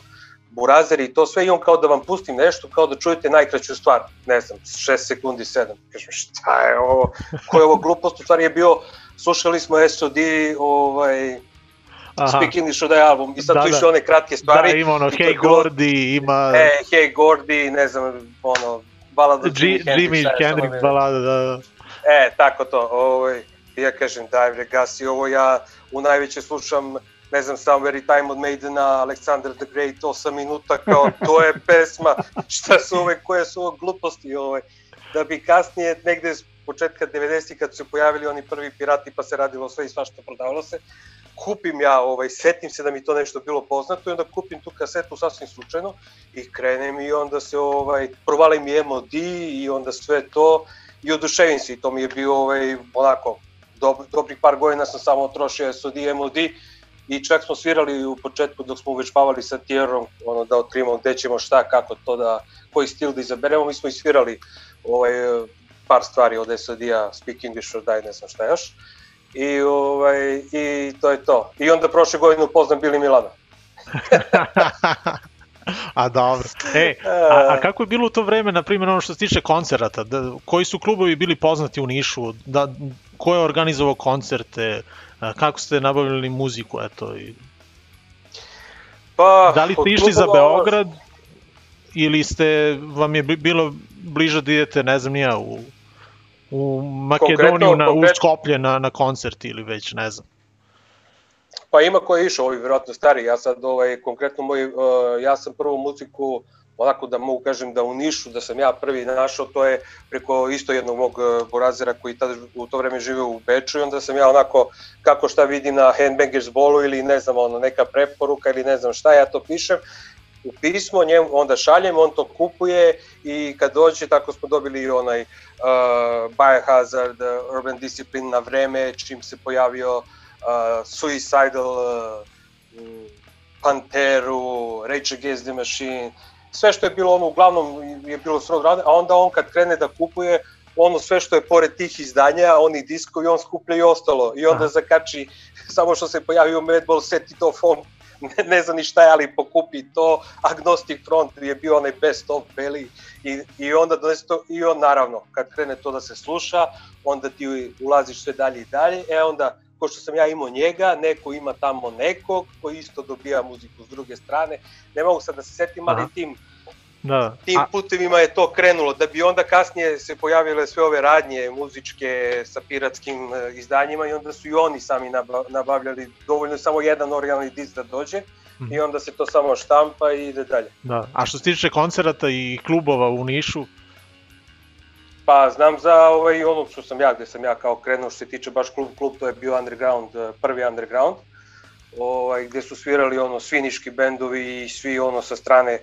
burazeri i to sve i on kao da vam pustim nešto, kao da čujete najkraću stvar, ne znam, 6 sekundi, 7. Kažem, šta je ovo, ko je ovo glupost, u stvari je bio, slušali smo SOD, ovaj, Aha. Speak English od album i sad Da, tu da. išle one kratke stvari. Da, ima ono, Hey bilo- Gordy, ima E, Hey Gordy, ne znam, ono, balada G- Jimi Jimi Hendrixa, šta Hendrix balada, da, da. E, tako to, ovaj, ja kažem, daj gasi ovo, ja u najveće slušam, ne znam, Somewhere Time od Maidena, Alexander the Great, 8 minuta, kao, to je pesma, šta su ove, koje su ovo gluposti, ovaj, da bi kasnije, negde s početka 90-ih, kad su pojavili oni prvi pirati, pa se radilo sve i svašta prodavalo se, kupim ja, ovaj, setim se da mi to nešto bilo poznato i onda kupim tu kasetu sasvim slučajno i krenem i onda se ovaj, provalim i MOD i onda sve to i oduševim se i to mi je bio ovaj, onako, dob, dobrih par godina sam samo trošio SOD i MOD i čak smo svirali u početku dok smo uvežbavali sa Tjerom, ono da otkrimo gde ćemo šta, kako to da, koji stil da izaberemo, mi smo isvirali ovaj, par stvari od SOD-a, Speak English or Die, ne znam šta još. I, ovaj, I to je to. I onda prošle godine upoznam Bili Milana. A dobro. E, a, a kako je bilo u to vreme, na primjer, ono što se tiče koncerata? Da, koji su klubovi bili poznati u Nišu? Da, ko je organizovao koncerte? Kako ste nabavljali muziku? Eto, i... Pa, Da li ste išli za Beograd ili ste, vam je bi- bilo bliže da idete, ne znam nija, u, u Makedoniju, Konkretno- na, u Skoplje na, na koncert ili već, ne znam. Pa ima ko je išao, ovi vjerojatno stari, ja sad ovaj, konkretno moj, uh, ja sam prvu muziku onako da mogu kažem da u Nišu, da sam ja prvi našao, to je preko isto jednog mog uh, borazera koji tada u to vreme živeo u Beču i onda sam ja onako kako šta vidim na Handbangers bolu ili ne znam, ono, neka preporuka ili ne znam šta, ja to pišem. U pismo, njemu onda šaljem, on to kupuje i kad dođe, tako smo dobili onaj uh, Biohazard, uh, Urban Discipline na vreme, čim se pojavio uh, Suicidal, uh, Panteru, Rage Against the Machine, sve što je bilo ono uglavnom je bilo sve odrade, a onda on kad krene da kupuje, ono sve što je pored tih izdanja, oni diskovi, on skuplja i ostalo. I onda zakači, samo što se pojavio Madball set i to on ne, ne zna ni šta je, ali pokupi to, Agnostic Front je bio onaj best of beli i, i onda donese to, i on naravno, kad krene to da se sluša, onda ti ulaziš sve dalje i dalje, e onda, ko što sam ja imao njega, neko ima tamo nekog koji isto dobija muziku s druge strane, ne mogu sad da se setim, ali Aha. tim Da. tim putevima je to krenulo, da bi onda kasnije se pojavile sve ove radnje muzičke sa piratskim e, izdanjima i onda su i oni sami naba- nabavljali dovoljno samo jedan originalni disk da dođe Mhm. i onda se to samo štampa i ide dalje. Da. A što se tiče koncerata i klubova u Nišu, Pa znam za ovaj, ono što sam ja, gde sam ja kao krenuo što se tiče baš klub, klub to je bio underground, eh, prvi underground, ovaj, gde su svirali ono svi niški bendovi i svi ono sa strane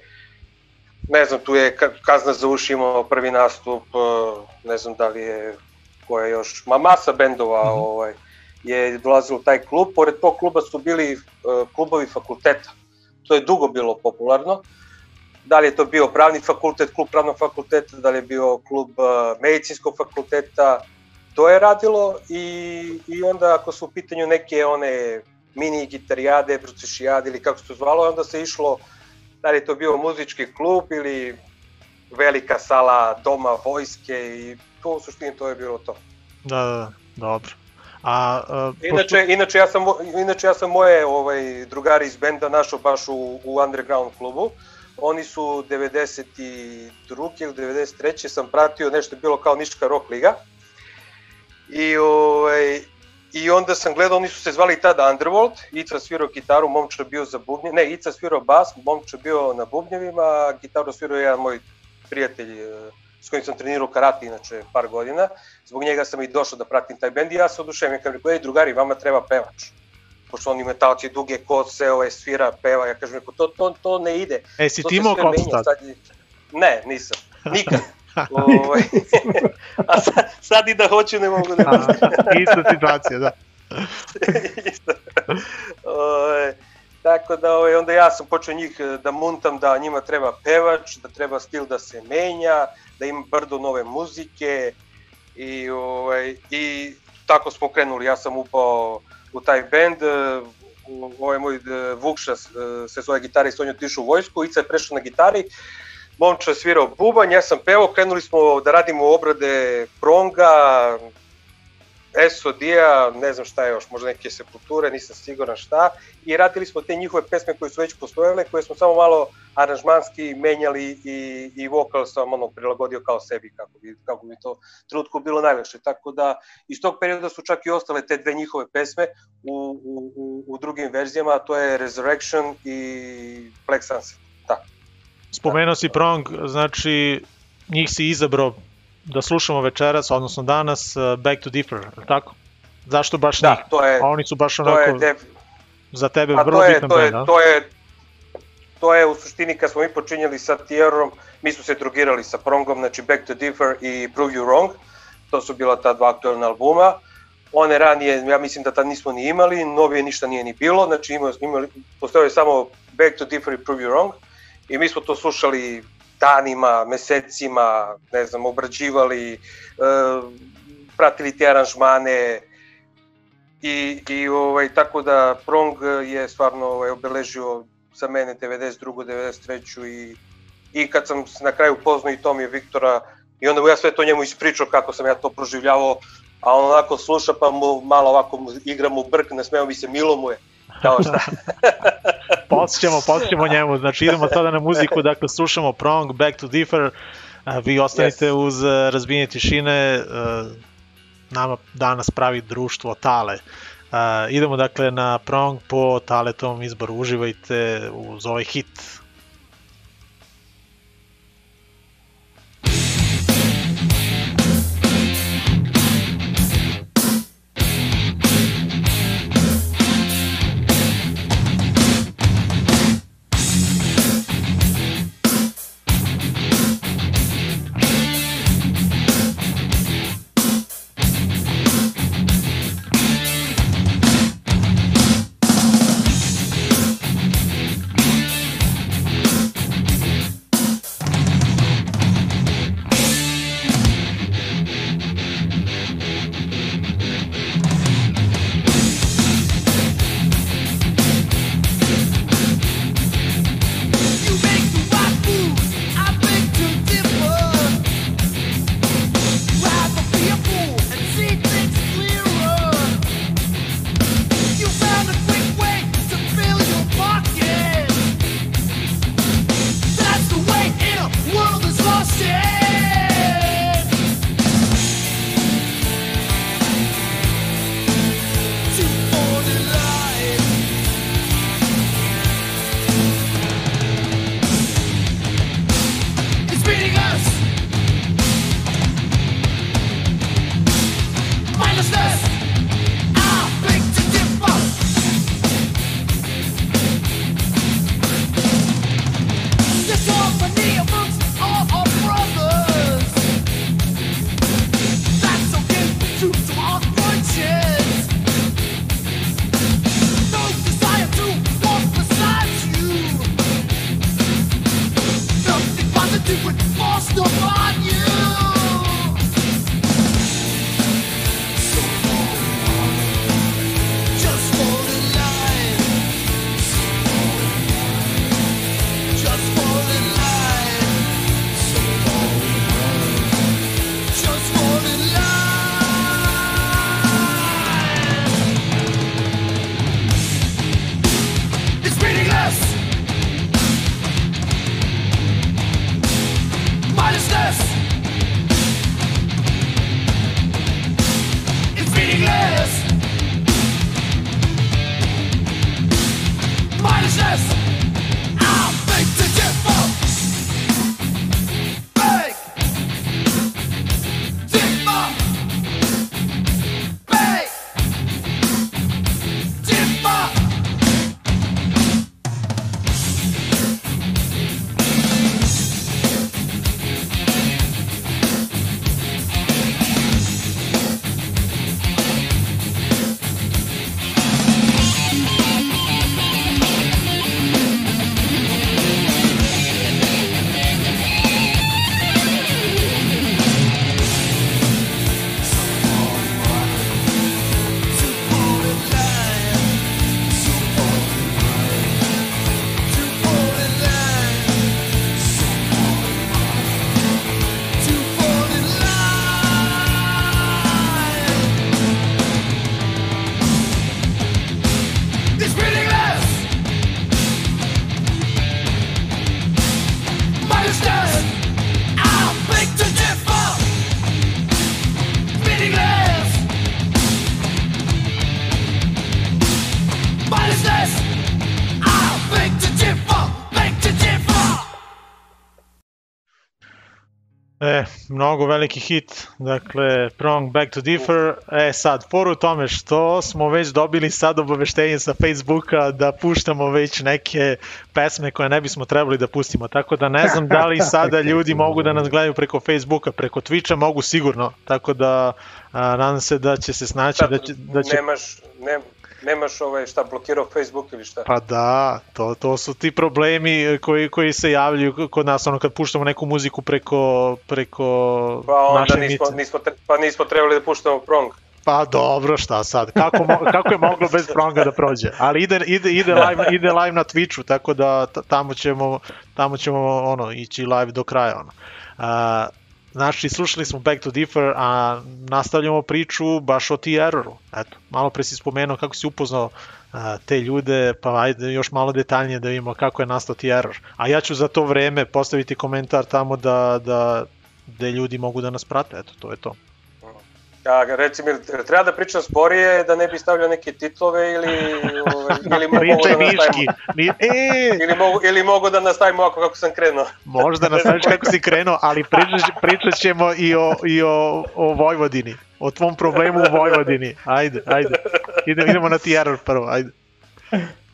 ne znam, tu je Ka- Kazna za uši imao prvi nastup, eh, ne znam da li je ko je još, ma masa bendova Mhm. ovaj, je dolazilo taj klub, pored tog kluba su bili eh, klubovi fakulteta, to je dugo bilo popularno, da li je to bio pravni fakultet, klub pravnog fakulteta, da li je bio klub uh, medicinskog fakulteta, to je radilo i, i onda ako su u pitanju neke one mini gitarijade, procešijade ili kako se to zvalo, onda se išlo, da li je to bio muzički klub ili velika sala doma vojske i to u suštini to je bilo to. da, da, da, dobro. A, a Inače, inače, ja sam, inače ja sam moje ovaj, drugari iz benda našao baš u, u underground klubu. Oni su 92. ili 93. sam pratio nešto bilo kao Niška rock liga. I, ovaj, I onda sam gledao, oni su se zvali tada Underworld, Ica svirao gitaru, momča bio za bubnje, ne, Ica svirao bas, momča bio na bubnjevima, a gitaru svirao jedan moj prijatelj eh, s kojim sam trenirao karate inače par godina. Zbog njega sam i došao da pratim taj bend i ja se oduševim. Kažem, rekao, ej drugari, vama treba pevač. Pošto oni metalci duge kose, ovaj, svira, peva, ja kažem, to, to, to ne ide. E, si ti imao tad? sad Ne, nisam. Nikad. ovaj, a sad, sad i da hoću ne mogu ne mogu. Ista situacija, da. Isto. Ovaj, tako da ovaj, onda ja sam počeo njih eh, da muntam da njima treba pevač, da treba stil da se menja, da ima brdo nove muzike i, ovaj, i tako smo krenuli. Ja sam upao u taj bend, eh, u- ovaj moj eh, Vukša eh, se zove gitarist, on je otišao u vojsku, Ica je prešao na gitari, Momča je svirao bubanj, ja sam pevao, krenuli smo da radimo obrade pronga, SOD-a, ne znam šta je još, možda neke sepulture, nisam siguran šta, i radili smo te njihove pesme koje su već postojale, koje smo samo malo aranžmanski menjali i, i vokal sam ono prilagodio kao sebi, kako bi, kako bi to trenutku bilo najlakše. Tako da iz tog perioda su čak i ostale te dve njihove pesme u, u, u, u drugim verzijama, a to je Resurrection i Black Sunset. Da. Spomenuo si Prong, znači njih si izabrao da slušamo večeras, odnosno danas, uh, Back to li tako? Zašto baš Da, njih? to je- A oni su baš to onako je def- za tebe Pa vrlo to je, bitan to je, band, a? to je, to je u suštini kad smo mi počinjali sa Tierom, mi smo se drugirali sa Prongom, znači Back to Differ i Prove You Wrong, to su bila ta dva aktualna albuma. One ranije, ja mislim da tad nismo ni imali, novije ništa nije ni bilo, znači imali, imali, postojao je samo Back to Differ i Prove You Wrong i mi smo to slušali danima, mesecima, ne znam, obrađivali, e, pratili te aranžmane, i, i ovaj, tako da Prong je stvarno ovaj, obeležio za mene 92. 93. i, i kad sam na kraju poznao i Tomija Viktora i onda mu ja sve to njemu ispričao kako sam ja to proživljavao, a on onako sluša pa mu malo ovako igra mu brk, nasmeo mi se, milo mu je. Kao šta? Posjećamo, posjećamo njemu, znači idemo sada na muziku, dakle slušamo Prong, Back to Differ, a vi ostanite uz uh, razbijenje tišine, nama danas pravi društvo Tale. Idemo dakle na prong po taletovom izboru. Uživajte uz ovaj hit. Mnogo veliki hit, dakle, Prong Back to Differ. E sad, poru tome što smo već dobili sad obaveštenje sa Facebooka da puštamo već neke pesme koje ne bismo trebali da pustimo, tako da ne znam da li sada ljudi mogu da nas gledaju preko Facebooka, preko Twitcha, mogu sigurno, tako da a, nadam se da će se snaći, da će, da će Nemaš, ne, nemaš ovaj šta blokirao Facebook ili šta? Pa da, to, to su ti problemi koji, koji se javljaju kod nas, ono kad puštamo neku muziku preko, preko Pa onda naše nismo, mice. nismo, tre- pa nismo trebali da puštamo prong. Pa dobro, šta sad, kako, mo, kako je moglo bez pronga da prođe, ali ide, ide, ide, live, ide live na Twitchu, tako da tamo ćemo, tamo ćemo ono, ići live do kraja. Ono. A, Znači, slušali smo Back to Differ, a nastavljamo priču baš o T-Erroru. Eto, malo pre si spomenuo kako si upoznao a, te ljude, pa ajde još malo detaljnije da vidimo kako je nastao T-Error. A ja ću za to vreme postaviti komentar tamo da, da, da ljudi mogu da nas prate, eto, to je to. A reci mi, jel treba da pričam sporije da ne bi stavljao neke titlove ili, ili mogu da nastavimo? E, Ili mogu, ili mogu da nastavimo ovako kako sam krenuo? možda nastaviš kako si krenuo, ali pričat, pričat ćemo i, o, i o, o Vojvodini. O tvom problemu u Vojvodini. Ajde, ajde. Idemo, idemo na error prvo, ajde.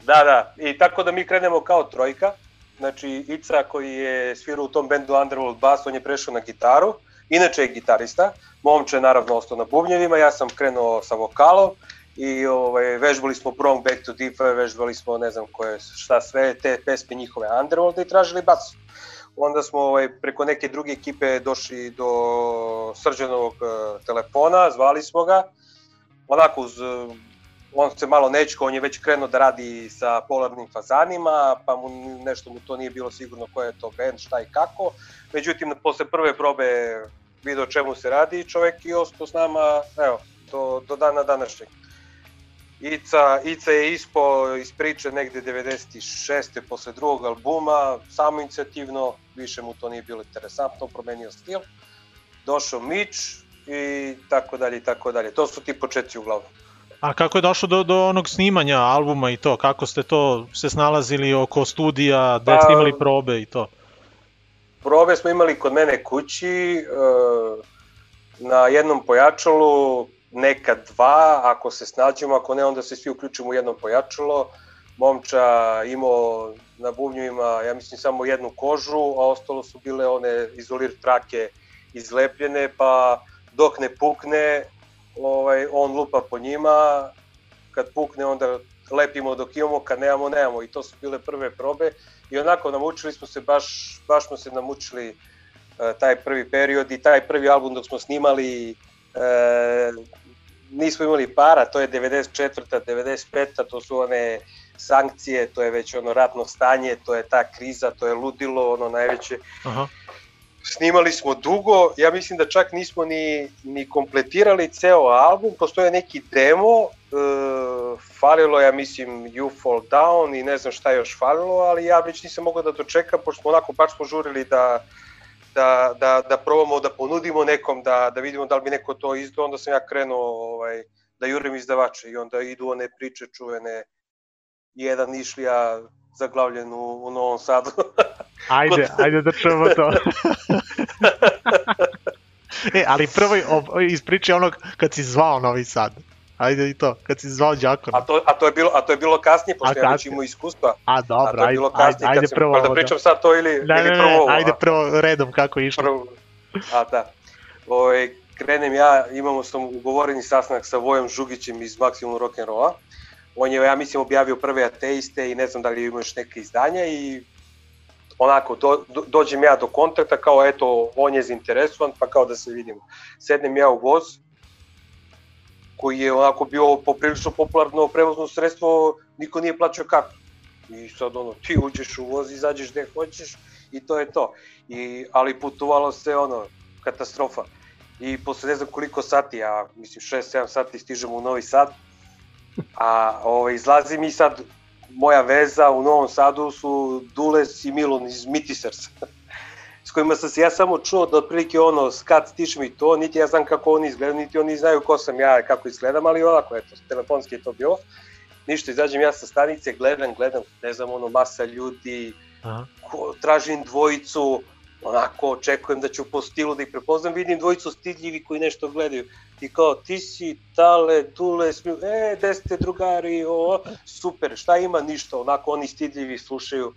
Da, da. I tako da mi krenemo kao trojka. Znači, Ica koji je svirao u tom bendu Underworld Bass, on je prešao na gitaru. Inače je gitarista. Momče je naravno ostao na bubnjevima, ja sam krenuo sa vokalom i ovaj, vežbali smo Bronx Back to Deep, vežbali smo ne znam koje, šta sve, te pesme njihove Underworld i tražili bas. Onda smo ovaj, preko neke druge ekipe došli do srđanovog eh, telefona, zvali smo ga, onako uz eh, on se malo nečko, on je već krenuo da radi sa polarnim fazanima, pa mu nešto mu to nije bilo sigurno ko je to band, šta i kako. Međutim, posle prve probe video o čemu se radi i čovek je ostao s nama, evo, do, do dana današnjeg. Ica, Ica je ispo iz priče negde 96. posle drugog albuma, samo inicijativno, više mu to nije bilo interesantno, promenio stil. Došao Mitch i tako dalje i tako dalje. To su ti početci uglavnom. A kako je došlo do, do onog snimanja albuma i to? Kako ste to se snalazili oko studija, da Pa- ste imali probe i to? Probe smo imali kod mene kući, e, na jednom pojačalu, neka dva, ako se snađemo, ako ne, onda se svi uključimo u jedno pojačalo. Momča imao na bubnjevima, ja mislim, samo jednu kožu, a ostalo su bile one izolir trake izlepljene, pa dok ne pukne, ovaj, on lupa po njima, kad pukne onda lepimo dok imamo, kad nemamo, nemamo. I to su bile prve probe i onako namučili smo se, baš, baš smo se namučili e, taj prvi period i taj prvi album dok smo snimali e, nismo imali para, to je 94. 95. to su one sankcije, to je već ono ratno stanje, to je ta kriza, to je ludilo, ono najveće. Aha. Snimali smo dugo, ja mislim da čak nismo ni, ni kompletirali ceo album, postoje neki demo, e, falilo ja mislim, You Fall Down i ne znam šta je još falilo, ali ja već nisam mogao da dočekam, pošto smo onako baš smo žurili da, da, da, da probamo da ponudimo nekom, da, da vidimo da li bi neko to izdao, onda sam ja krenuo ovaj, da jurim izdavače i onda idu one priče čuvene, jedan nišlija zaglavljen u, u Novom Sadu. Ajde, ajde da čujemo to. e, ali prvo ispričaj onog kad si zvao Novi Sad. Ajde i to, kad si zvao Đakona. A to, a to je bilo, a to je bilo kasnije, pošto A ja već imao iskustva. A a dobro, to je ajde, ajde, kasnije, ajde kad sam, prvo da pričam sad to ili, Ne, ili ne, prvo ne, ovo, ajde a? prvo redom kako je išlo. Prvo, a da. Ove, krenem ja, imamo sam ugovoreni sastanak sa Vojom Žugićem iz Maximum Rock'n'Rolla. On je, ja mislim, objavio prve ateiste i ne znam da li ima još neke izdanja i onako, do, do, dođem ja do kontakta, kao eto, on je zainteresovan, pa kao da se vidimo. Sednem ja u voz, koji je onako bio poprilično popularno prevozno sredstvo, niko nije plaćao kartu. I sad ono, ti uđeš u voz, izađeš gde hoćeš i to je to. I, ali putovalo se ono, katastrofa. I posle ne znam koliko sati, ja mislim 6-7 sati stižemo u Novi Sad, a ovaj, izlazi mi sad, moja veza u Novom Sadu su Dules i Milon iz Mitisers s kojima sam se ja samo čuo da otprilike ono, skat stiš mi to, niti ja znam kako oni izgledaju, niti oni znaju ko sam ja, kako izgledam, ali onako, eto, telefonski je to bilo. Ništa, izađem ja sa stanice, gledam, gledam, ne znam, ono, masa ljudi, Aha. ko, tražim dvojicu, onako, očekujem da ću po stilu da ih prepoznam, vidim dvojicu stidljivi koji nešto gledaju. I kao, ti si, tale, tule, smiju, e, gde ste drugari, o, super, šta ima, ništa, onako, oni stidljivi slušaju,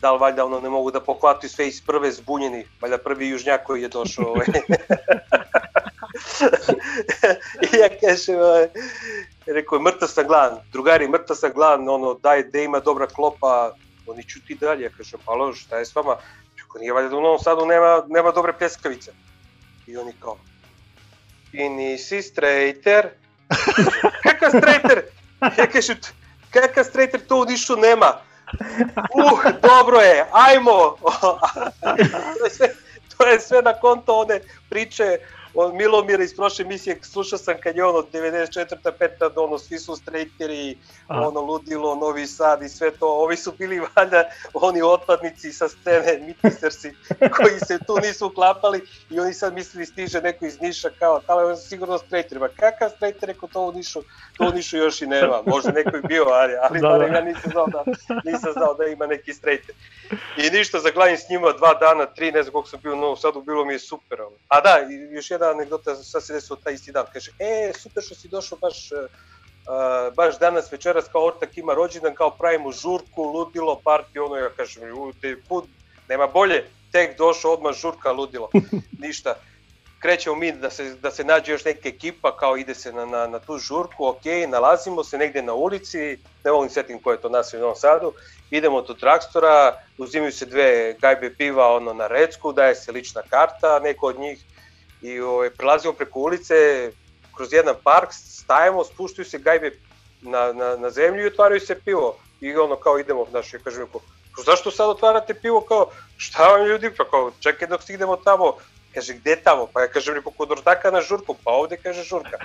da li valjda ono ne mogu da pohvataju sve iz prve zbunjeni, valjda prvi južnjak koji je došao. Ovaj. I ja kažem, ovaj, rekao mrtav sam gladan, drugari, mrtav sam gladan, ono, daj, da ima dobra klopa, oni ću ti dalje, ja kažem, pa lož, šta je s vama? Čeko, nije valjda da u Novom Sadu nema, nema dobre pljeskavice. I oni kao, ti nisi strejter? Kakav strejter? Ja kažem, kakav strejter, to u Nišu nema. Uh, dobro je, ajmo! to, je sve, na konto one priče on Milomir iz prošle emisije, slušao sam kad je ono 94. 5. ono, svi su strejteri, A. ono ludilo, Novi Sad i sve to, ovi su bili valjda oni otpadnici sa scene, mitisersi, koji se tu nisu uklapali i oni sad mislili stiže neko iz Niša kao, ali on sigurno strejter, ma kakav strejter, rekao to u Nišu, to u Nišu još i nema, možda neko je bio, ali, ali Da, da, da. ja nisam znao da, nisam znao da ima neki strejter. I ništa, zaglavim s njima dva dana, tri, ne znam koliko sam bio u Novom Sadu, bilo mi je super. A da, još jedna anegdota, sad se desilo taj isti dan, kaže, e, super što si došao baš, uh, baš danas večeras kao ortak ima rođendan, kao pravimo žurku, ludilo, party, ono, ja kažem, u, te put, nema bolje, tek došao odmah žurka, ludilo, ništa. Krećemo mi da se, da se nađe još neka ekipa, kao ide se na, na, na tu žurku, ok, nalazimo se negde na ulici, ne ni setim ko je to nas u Novom Sadu, idemo do dragstora, uzimaju se dve gajbe piva ono na recku, daje se lična karta, neko od njih i ovaj, prelazimo preko ulice, kroz jedan park, stajemo, spuštaju se gajbe na, na, na zemlju i otvaraju se pivo. I ono kao idemo, znaš, ja kažem, kao, "Pa zašto sad otvarate pivo, kao, šta vam ljudi, pa kao, čekaj dok stignemo tamo, kaže, gde tamo, pa ja kažem, rekao, kod ortaka na žurku, pa ovde kaže žurka,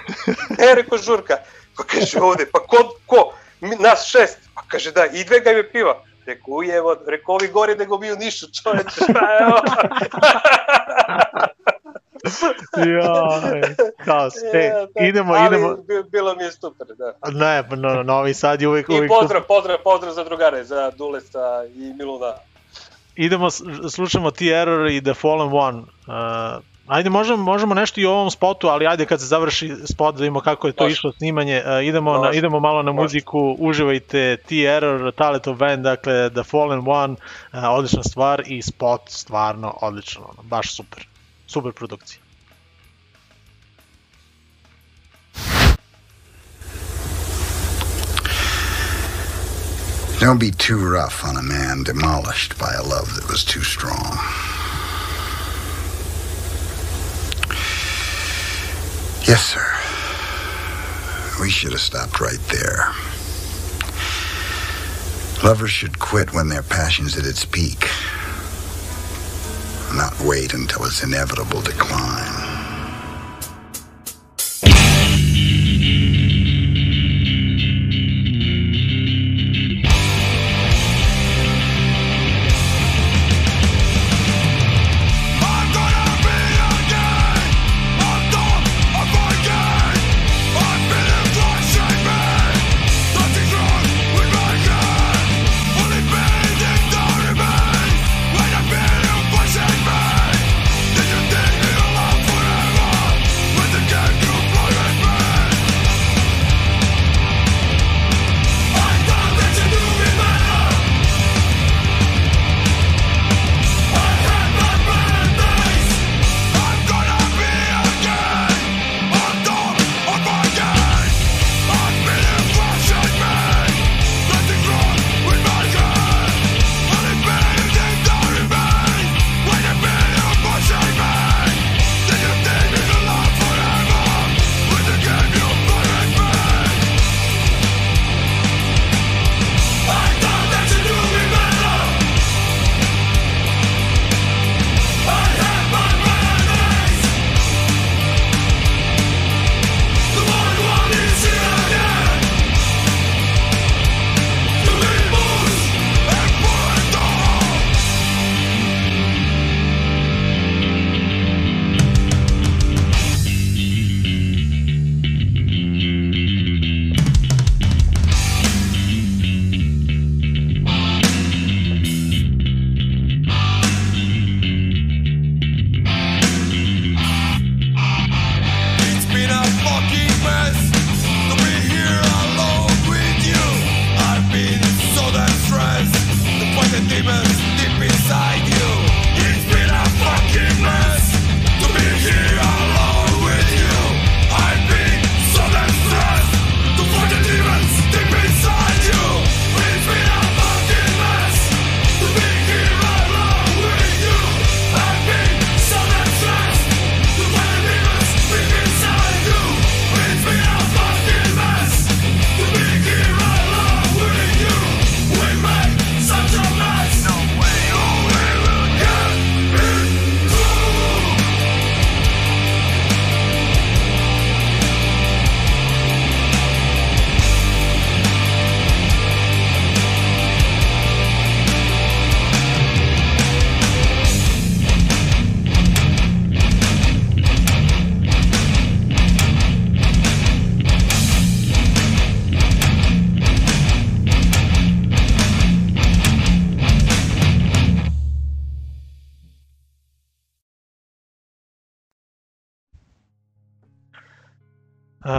ne, rekao žurka, pa kaže ovde, pa ko, ko, Mi, nas šest, pa kaže da, i dve gajbe piva, Rekao, ujevo, rekao, ovi gore nego mi u Nišu, čoveče, šta je ovo? Kaos. E, Ja, da, idemo, ali idemo. bi- Bilo mi je super, da. Ne, pa no, Novi Sad je uvijek, I pozdrav, pozdrav, pozdrav za drugare, za Dulesa i Miluna. idemo, slušamo T-Error i The Fallen One. Uh, ajde, možemo, možemo nešto i o ovom spotu, ali ajde kad se završi spot da vidimo kako je to Može. išlo snimanje. Uh, idemo, na, Može. idemo malo na Može. muziku, uživajte T-Error, Taletov band, dakle The Fallen One, uh, odlična stvar i spot stvarno odlično, baš super. Don't be too rough on a man demolished by a love that was too strong. Yes, sir. We should have stopped right there. Lovers should quit when their passion's at its peak, not wait until its inevitable decline.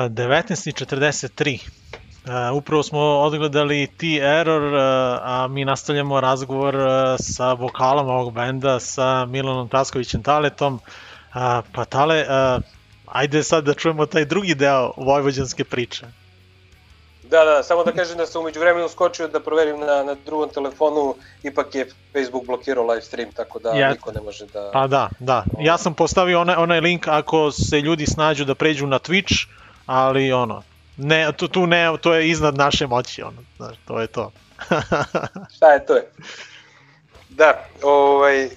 19.43. Uh, upravo smo odgledali T-Error, uh, a mi nastavljamo razgovor uh, sa vokalom ovog benda, sa Milanom Taskovićem Taletom. Uh, pa Tale, uh, ajde sad da čujemo taj drugi deo vojvođanske priče. Da, da, samo da kažem da sam umeđu vremenu skočio da proverim na, na drugom telefonu, ipak je Facebook blokirao live stream, tako da Ja- niko ne može da... Pa da, da. Ja sam postavio onaj, onaj link ako se ljudi snađu da pređu na Twitch, ali ono, ne, tu, tu ne, to je iznad naše moći, ono, znaš, to je to. Šta je, to je. Da, ovaj...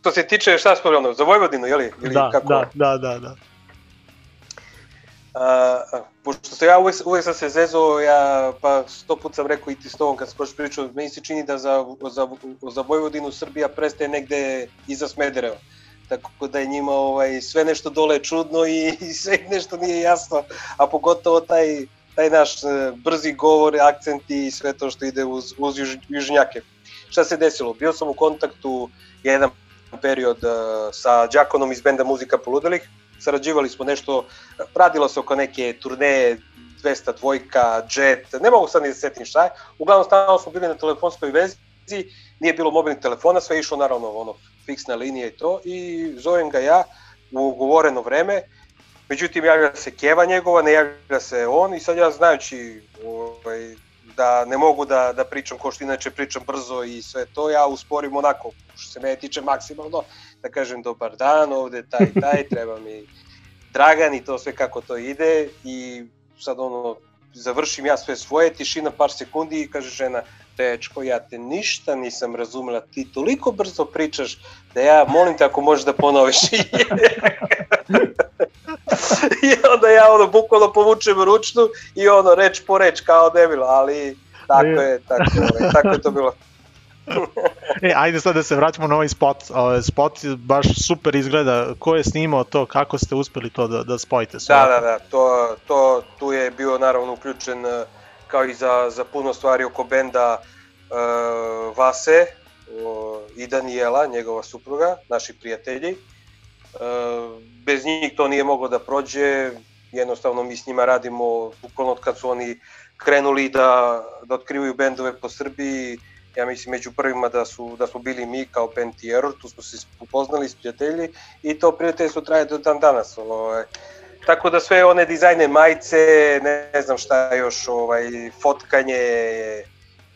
Što se tiče, šta smo ono, za Vojvodinu, jeli? Ili da, kako? da, da, da, da. A, pošto se ja uvek, uvek sam se zezao, ja pa sto put sam rekao i ti s tobom kad skoš pričao, meni se čini da za, za, za Vojvodinu Srbija prestaje negde iza Smedereva. Tako da je njima ovaj, sve nešto dole čudno i, i sve nešto nije jasno, a pogotovo taj, taj naš e, brzi govor, akcenti i sve to što ide uz, uz juž, južnjake. Šta se desilo? Bio sam u kontaktu jedan period e, sa Đakonom iz benda Muzika Poludelih, sarađivali smo nešto, radilo se oko neke turneje 200 dvojka, jet, ne mogu sad ni da se setim šta je, uglavnom stalno smo bili na telefonskoj vezi, nije bilo mobilnih telefona, sve je išlo naravno ono, fiksna linija i to, i zovem ga ja u ugovoreno vreme, međutim javlja se Keva njegova, ne javlja se on i sad ja znajući ovaj, da ne mogu da, da pričam ko što inače pričam brzo i sve to, ja usporim onako, što se mene tiče maksimalno, da kažem dobar dan, ovde taj taj, treba mi Dragan i to sve kako to ide i sad ono, završim ja sve svoje, tišina par sekundi i kaže žena, dečko, ja te ništa nisam razumela, ti toliko brzo pričaš da ja molim te ako možeš da ponoviš. I onda ja ono bukvalno povučem ručnu i ono reč po reč kao debil, ali tako je, tako, je, tako je to bilo. E, ajde sad da se vraćamo na ovaj spot. Ovaj spot baš super izgleda. Ko je snimao to? Kako ste uspeli to da, da spojite sve? Da, da, da, to, to, tu je bio naravno uključen e, kao i za, za puno stvari oko benda uh, Vase uh, i Daniela, njegova supruga, naši prijatelji. Uh, bez njih to nije moglo da prođe, jednostavno mi s njima radimo bukvalno od kad su oni krenuli da, da otkrivaju bendove po Srbiji, ja mislim među prvima da su da smo bili mi kao Error, tu smo se upoznali s prijatelji i to prijateljstvo traje do dan danas. Ovaj. Tako da sve one dizajne majice, ne, ne znam šta još, ovaj, fotkanje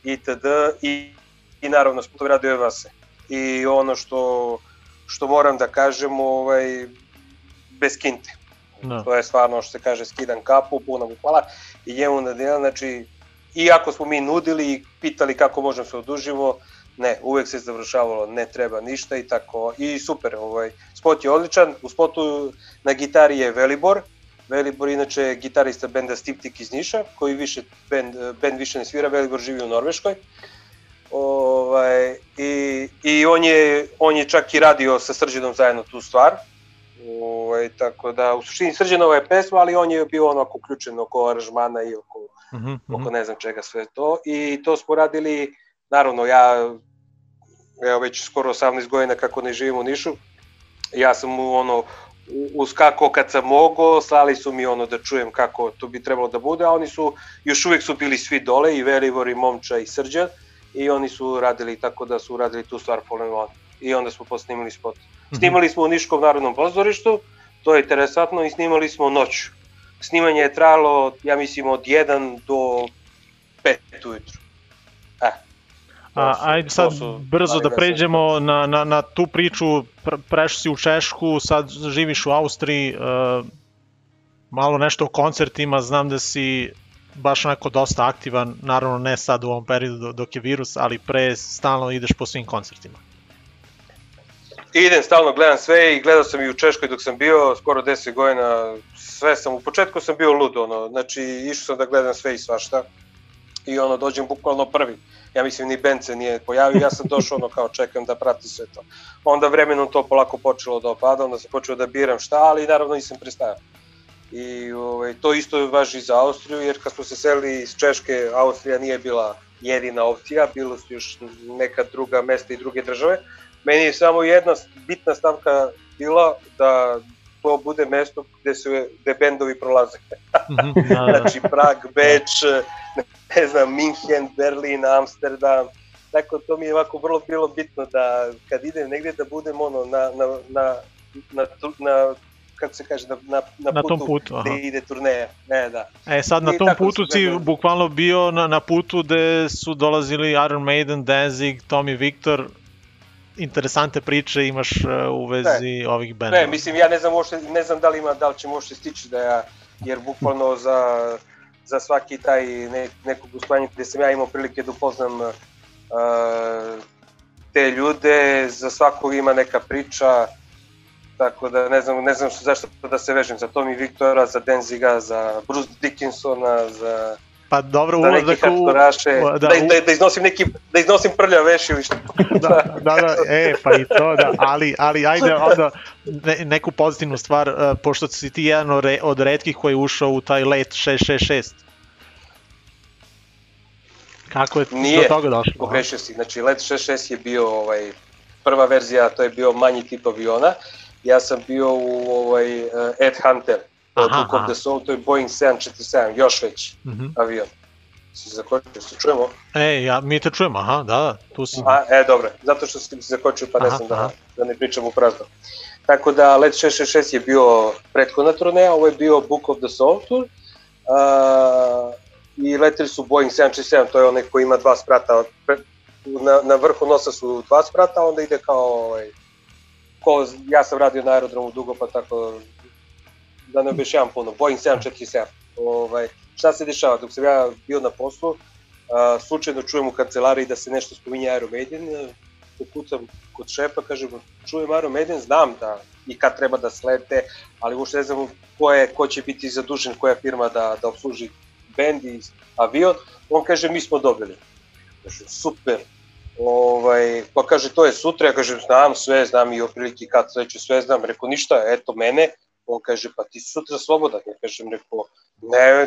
itd. I, i naravno smo to radio Evase. I ono što, što moram da kažem, ovaj, bez kinte. Da. To je stvarno što se kaže skidam kapu, puno mu hvala i njemu na djela, znači iako smo mi nudili i pitali kako možemo se odužimo, ne, uvek se završavalo, ne treba ništa i tako, i super, ovaj, spot je odličan, u spotu na gitari je Velibor, Velibor inače je gitarista benda Stiptik iz Niša, koji više, bend, bend više ne svira, Velibor živi u Norveškoj, ovaj, i, i on, je, on je čak i radio sa Srđanom zajedno tu stvar, ovaj, tako da u suštini Srđanova je pesma, ali on je bio onako uključen oko aranžmana i oko Mhm, mhm. oko ne znam čega sve to i to smo radili, naravno ja evo već skoro 18 godina kako ne živim u Nišu, ja sam mu ono u- uskakao kad sam mogao, slali su mi ono da čujem kako to bi trebalo da bude, a oni su, još uvek su bili svi dole, i Velivor, i Momča, i Srđan, i oni su radili tako da su radili tu stvar Fallen One. I onda smo posnimali spot. Snimali smo u Niškom narodnom pozorištu, to je interesantno, i snimali smo noću. Snimanje je trajalo, ja mislim, od 1 do 5 ujutru. E, A, ajde sad su brzo da veseli. pređemo na, na, na tu priču, Pr prešao si u Češku, sad živiš u Austriji, uh, malo nešto o koncertima, znam da si baš onako dosta aktivan, naravno ne sad u ovom periodu dok je virus, ali pre stalno ideš po svim koncertima. Idem stalno, gledam sve i gledao sam i u Češkoj dok sam bio, skoro 10 godina, sve sam, u početku sam bio lud, ono, znači išao sam da gledam sve i svašta i ono, dođem bukvalno prvi. Ja mislim ni band se nije pojavio, ja sam došao ono kao čekam da prati sve to. Onda vremenom to polako počelo da opada, onda sam počeo da biram šta, ali naravno nisam prestajao. I ovaj, to isto važi za Austriju, jer kad smo se selili iz Češke, Austrija nije bila jedina opcija, bilo su još neka druga mesta i druge države. Meni je samo jedna bitna stavka bila da to bude mesto gde se gde bendovi prolaze. Mhm, da, da. znači Prag, Beč, ne znam, Minhen, Berlin, Amsterdam. Tako to mi je ovako vrlo bilo bitno da kad idem negde da budem ono na, na, na, na, na kako se kaže, na, na, na, Na tom putu, putu, aha. gde ide turneja. Ne, da. E sad na I tom tako putu si gledali. bukvalno bio na, na putu gde su dolazili Iron Maiden, Danzig, Tommy Victor, interesante priče imaš e, u vezi ovih bendova. Ne, mislim, ja ne znam, uopšte, ne znam da li ima, da li će možete stići da ja, jer bukvalno za, za svaki taj ne, nekog gostovanja gde sam ja imao prilike da upoznam uh, te ljude, za svakog ima neka priča, tako da ne znam, ne znam zašto da se vežem za Tommy Viktora, za Denziga, za Bruce Dickinsona, za Pa dobro, neke ulazak u... hardkoraše, u- da, da, da, da, da, iznosim neki, da iznosim prlja veš ili što. da, da, da, e, pa i to, da, ali, ali ajde onda ne, neku pozitivnu stvar, uh, pošto si ti jedan od, re, od redkih koji je ušao u taj let 666. Kako je Nije, do toga došlo? pogrešio si. Znači, Let 66 je bio ovaj, prva verzija, to je bio manji tip aviona. Ja sam bio u ovaj, uh, Ed Hunter, Aha, Book of the Soul, to je Boeing 747, još veći Mhm. avion. Si zakočio, se čujemo? E, ja, mi te čujemo, aha, da, da, tu si. A, e, dobro, zato što sam se zakočio, pa ne Aha, znam da, da ne pričam u prazno. Tako da Let 666 je bio prethodna turneja, ovo je bio Book of the Soul tour. Uh, I leteli su Boeing 767, to je onaj koji ima dva sprata. Na, na vrhu nosa su dva sprata, onda ide kao, ovaj, ko, ja sam radio na aerodromu dugo, pa tako da ne objašnjavam puno. Boeing 747. Ovaj, šta se dešava? Dok sam ja bio na poslu, a, slučajno čujem u kancelariji da se nešto spominje e, pokucam kod šefa, kažem, čujem Maiden, znam da i kad treba da slete, ali uopšte ne znam ko, je, ko će biti zadužen, koja firma da, da obsluži bend i avion. On kaže, mi smo dobili. Kažem, super. Ovaj, pa kaže, to je sutra, ja kažem, znam sve, znam i oprilike kad sledeće, sve znam. Rekao, ništa, eto mene. On kaže, pa ti si sutra slobodan. Ja kažem, rekao, ne,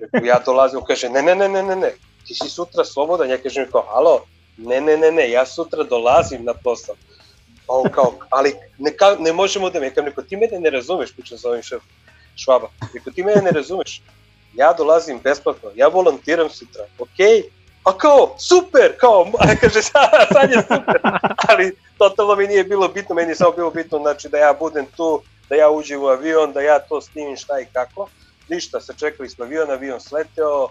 rekao, ja dolazim, on kaže, ne, ne, ne, ne, ne, ne, ti si sutra slobodan. Ja kažem, kao, halo, ne, ne, ne, ne, ja sutra dolazim na posao. Pa on kao, ali ne, ka, ne možemo da me, ja rekao, ti mene ne razumeš, pričam sa ovim šef Švaba. Rekao, ti mene ne razumeš, ja dolazim besplatno, ja volontiram sutra, okej, a kao, super, kao, kaže, sad, je super, ali totalno mi nije bilo bitno, meni je samo bilo bitno, znači, da ja budem tu, da ja uđem u avion, da ja to snimim šta i kako, ništa, sačekali smo avion, avion sleteo,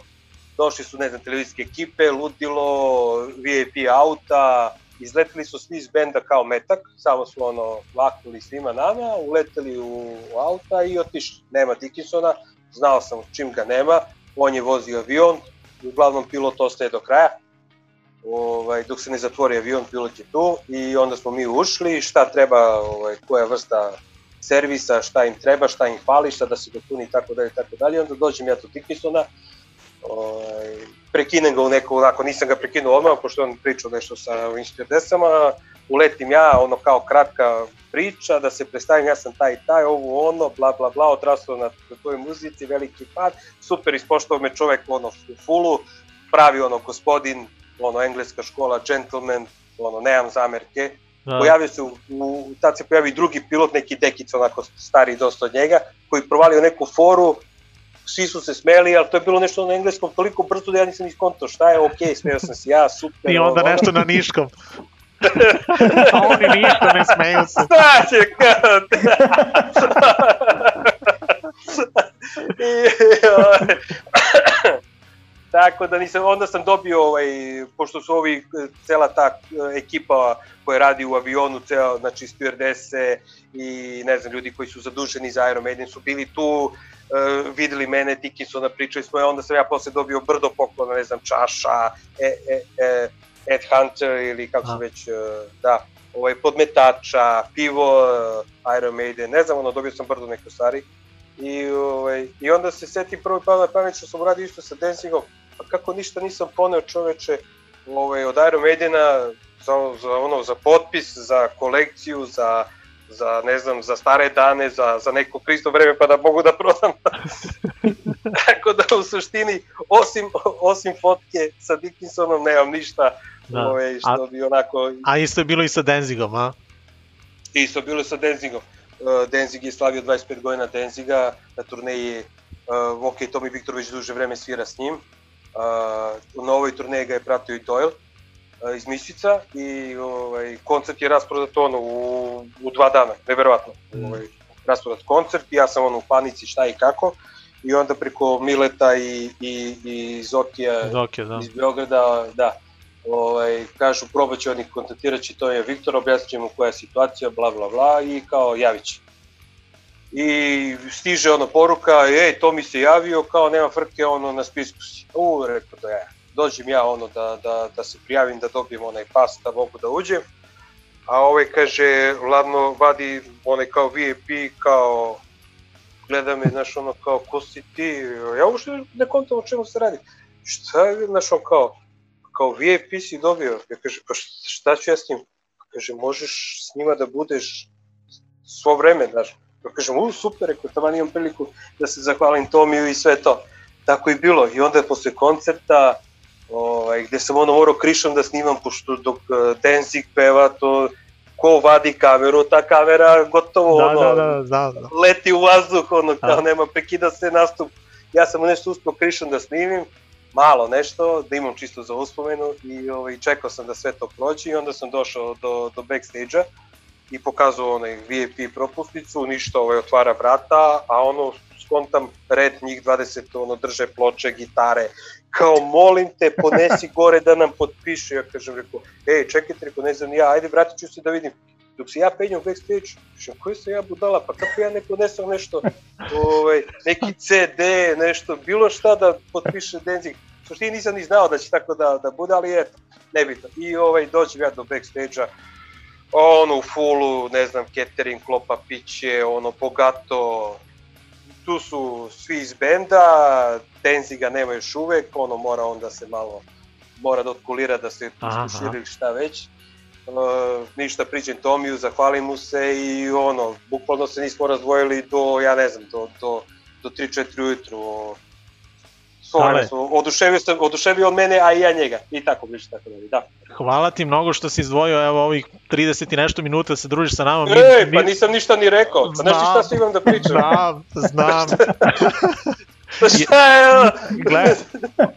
došli su, ne znam, televizijske ekipe, ludilo, VIP auta, izleteli su svi iz benda kao metak, samo su ono vaknuli svima nama, uleteli u auta i otišli. Nema Dickinsona, znao sam čim ga nema, on je vozio avion, uglavnom pilot ostaje do kraja, ovaj, dok se ne zatvori avion, pilot je tu i onda smo mi ušli, šta treba, ovaj, koja vrsta servisa, šta im treba, šta im fali, šta da se dopuni i tako dalje, tako dalje. Onda dođem ja do Dickinsona, ovaj, prekinem ga u neko, onako, nisam ga prekinuo odmah, pošto on pričao nešto sa ovim stewardessama, uletim ja, ono kao kratka priča, da se predstavim, ja sam taj i taj, ovo ono, bla bla bla, odrastao na, na toj muzici, veliki pad, super, ispoštovao me čovek ono u fulu, pravi ono gospodin, ono engleska škola, gentleman, ono, nemam zamerke, Da. pojavio se u, u, tad se pojavi drugi pilot, neki dekic onako stari dosta od njega, koji provalio neku foru, svi su se smeli, ali to je bilo nešto na engleskom toliko brzo da ja nisam iskontao šta je, okej, okay, smeo sam se ja, super. I onda ovo, nešto ono. na niškom. A oni ništa ne smeju se. Će kao I, ovaj, Tako da nisam, onda sam dobio, ovaj, pošto su ovi, cela ta eh, ekipa koja radi u avionu, ceo, znači stewardese i ne znam, ljudi koji su zaduženi za Iron Maiden su bili tu, eh, videli mene, Dickinsona, pričali smo, onda sam ja posle dobio brdo poklona, ne znam, čaša, e, e, e, Ed Hunter ili kako se A. već, eh, da, ovaj, podmetača, pivo, eh, Iron Maiden, ne znam, ono, dobio sam brdo neke stvari. I, ovaj, I onda se seti prvo pa na pamet što sam uradio isto sa dancingom, pa kako ništa nisam poneo čoveče ovaj, od Iron Maidena za, za, ono, za potpis, za kolekciju, za, za ne znam, za stare dane, za, za neko pristo vreme pa da mogu da prodam. Tako da u suštini, osim, osim fotke sa Dickinsonom, nemam ništa Da. ovaj, što A- bi onako A isto je bilo i sa Denzigom, a? isto bilo je sa dancingom. Uh, Denzig je slavio 25 godina Denziga na turneji, uh, ok, Tomi Viktor već duže vreme svira s njim. Uh, na ovoj turneji ga je pratio i Doyle uh, iz Misvica i ovaj, koncert je rasprodat ono u, u dva dana, neverovatno. Mm. Ovaj, rasprodat koncert i ja sam ono u panici šta i kako i onda preko Mileta i, i, i Zokija Zokija, da. iz Beograda, da, ovaj, kažu probat onih kontaktirat će to je Viktor, objasnit mu koja je situacija, bla bla bla i kao javit će. I stiže ono poruka, ej, to mi se javio, kao nema frke, ono na spisku si. U, rekao da ja, dođem ja ono da, da, da se prijavim, da dobijem onaj pas, da mogu da uđem. A ovaj kaže, ladno vadi onaj kao VIP, kao gleda me, znaš, ono kao, ko si ti? Ja uopšte ne kontam o čemu se radi. Šta je, znaš, on kao, kao VIP si dobio. Ja kaže, pa šta ću ja s njim? Kaže, možeš s njima da budeš svo vreme, znaš. Ja kažem, u, super, rekao, tamo imam priliku da se zahvalim Tomiju i sve to. Tako i bilo. I onda posle koncerta, ovaj, gde sam ono morao krišom da snimam, pošto dok uh, Denzig peva, to ko vadi kameru, ta kamera gotovo Da, ono, da, da, da, da. leti u vazduh, ono, kao Da. nema, prekida se nastup. Ja sam nešto uspio krišom da snimim, malo nešto, da imam čisto za uspomenu i ovaj, čekao sam da sve to prođe i onda sam došao do, do backstage-a i pokazao onaj VIP propusnicu, ništa ovaj, otvara vrata, a ono skontam red njih 20 ono drže ploče, gitare, kao molim te ponesi gore da nam potpiše, ja kažem rekao, ej čekajte, rekao ne znam ja, ajde vratit ću se da vidim, dok se ja penjam backstage, kažem, koji sam ja budala, pa kako ja ne ponesam nešto, ovaj, neki CD, nešto, bilo šta da potpiše Denzig, što nisam ni znao da će tako da, da bude, ali eto, nebitno. I ovaj, dođem ja do backstage-a, ono u fullu, ne znam, catering, klopa piće, ono, bogato, tu su svi iz benda, Denziga nema još uvek, ono mora onda se malo, mora da otkulira da se ili šta već. Uh, ništa priđem Tomiju, zahvalim mu se i ono, bukvalno se nismo razdvojili do, ja ne znam, do, do, do 3-4 ujutru. Smo- Oduševio, sam, oduševio on mene, a i ja njega. I tako više, tako da, da. Hvala ti mnogo što si izdvojio evo ovih 30 i nešto minuta da se družiš sa nama. Mi, Ej, pa mi- nisam ništa ni rekao. Pa znaš ti šta svi imam da pričam? Znam, znam. Pa šta je ovo? Gled,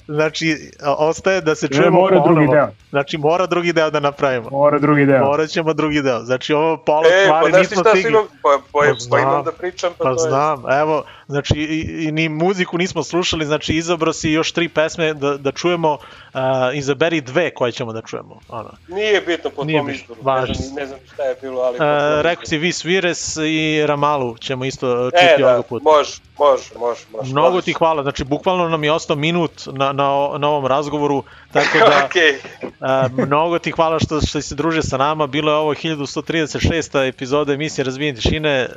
znači, ostaje da se Ne, čujemo mora drugi ponovo. deo. Znači, mora drugi deo da napravimo. Mora drugi deo. Morat ćemo drugi deo. Znači, ovo pola E, stvari pa znaš ti nismo stigli. imam, pa, pa, pa, znam. imam da pričam, pa, Pa to je. znam, evo, znači i, i ni muziku nismo slušali, znači izabrao si još tri pesme da, da čujemo, uh, izaberi dve koje ćemo da čujemo. Ono. Nije bitno po Nije tom izboru. Ne znam, ne znam šta je bilo, ali... po Uh, rekao si Vis Vires i Ramalu ćemo isto čuti E, da, ovog puta. može, može, može. može Mnogo može. Ti hvala, znači bukvalno nam je ostao minut na, na, na ovom razgovoru, tako da Okej. a, mnogo ti hvala što, što se družio sa nama, bilo je ovo 1136. epizoda emisije Razbijenje tišine, e,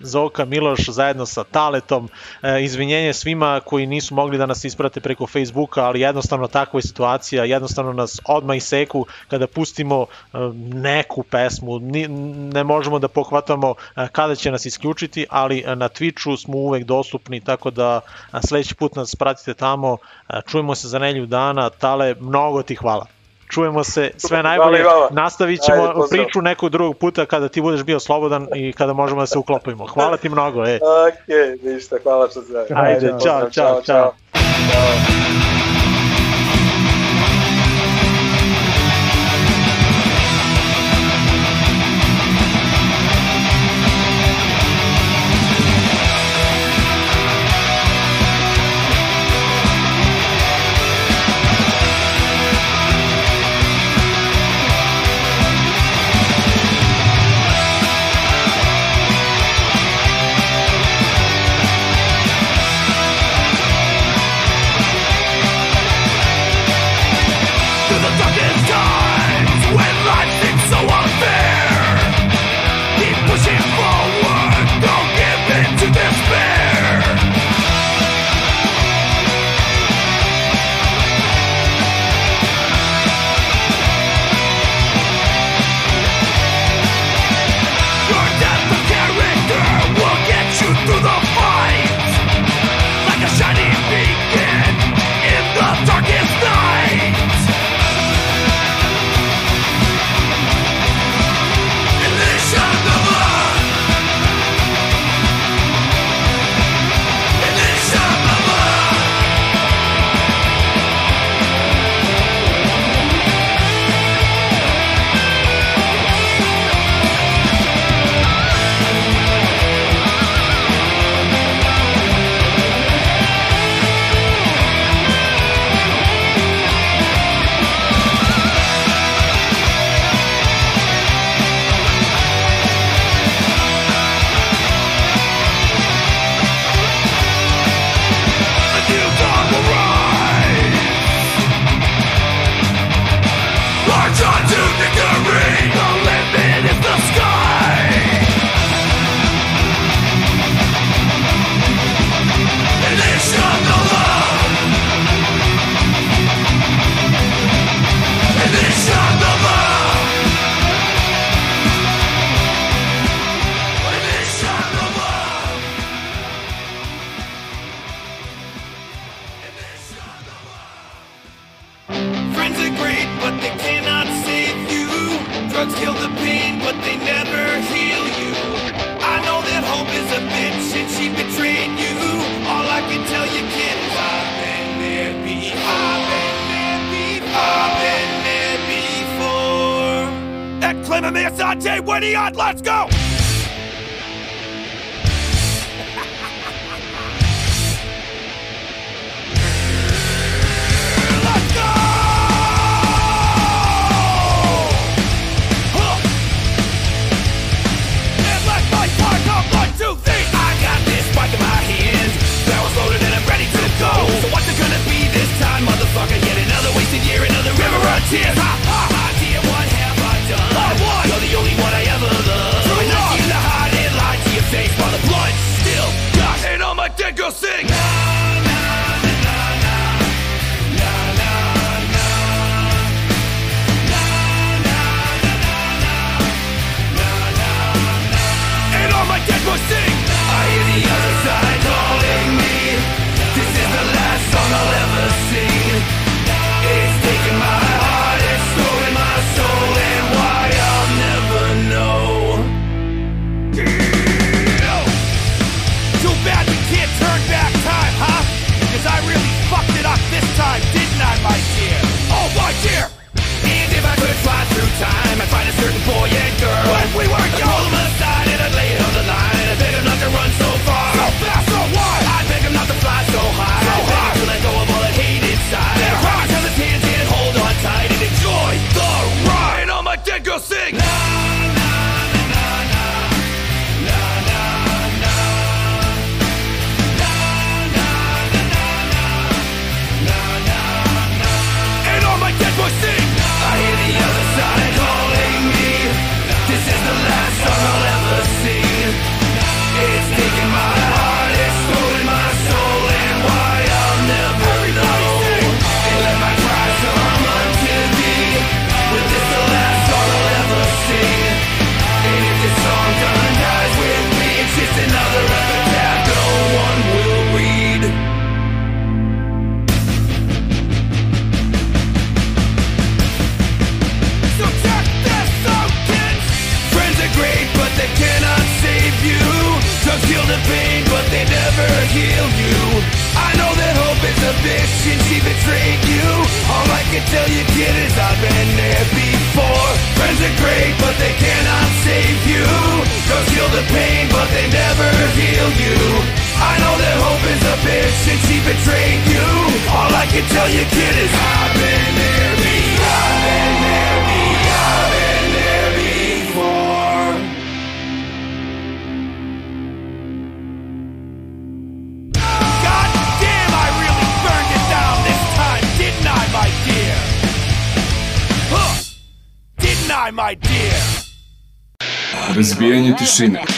Zoka Miloš zajedno sa Taletom, e, izvinjenje svima koji nisu mogli da nas isprate preko Facebooka, ali jednostavno takva je situacija, jednostavno nas odmah iseku kada pustimo e, neku pesmu, Ni, ne možemo da pohvatamo e, kada će nas isključiti, ali e, na Twitchu smo uvek dostupni, tako da a, sledeći put nas pratite tamo, e, čujemo se za nelju dana, Tale, mnogo ti hvala. Čujemo se, sve najbolje, nastavit Ajde, ćemo pozdrav. priču nekog drugog puta kada ti budeš bio slobodan i kada možemo da se uklopimo. Hvala ti mnogo, e. Okej, ništa, hvala što se... Ajde, čao, pozdrav, čao, čao. Ćao. Razbijanje tišine.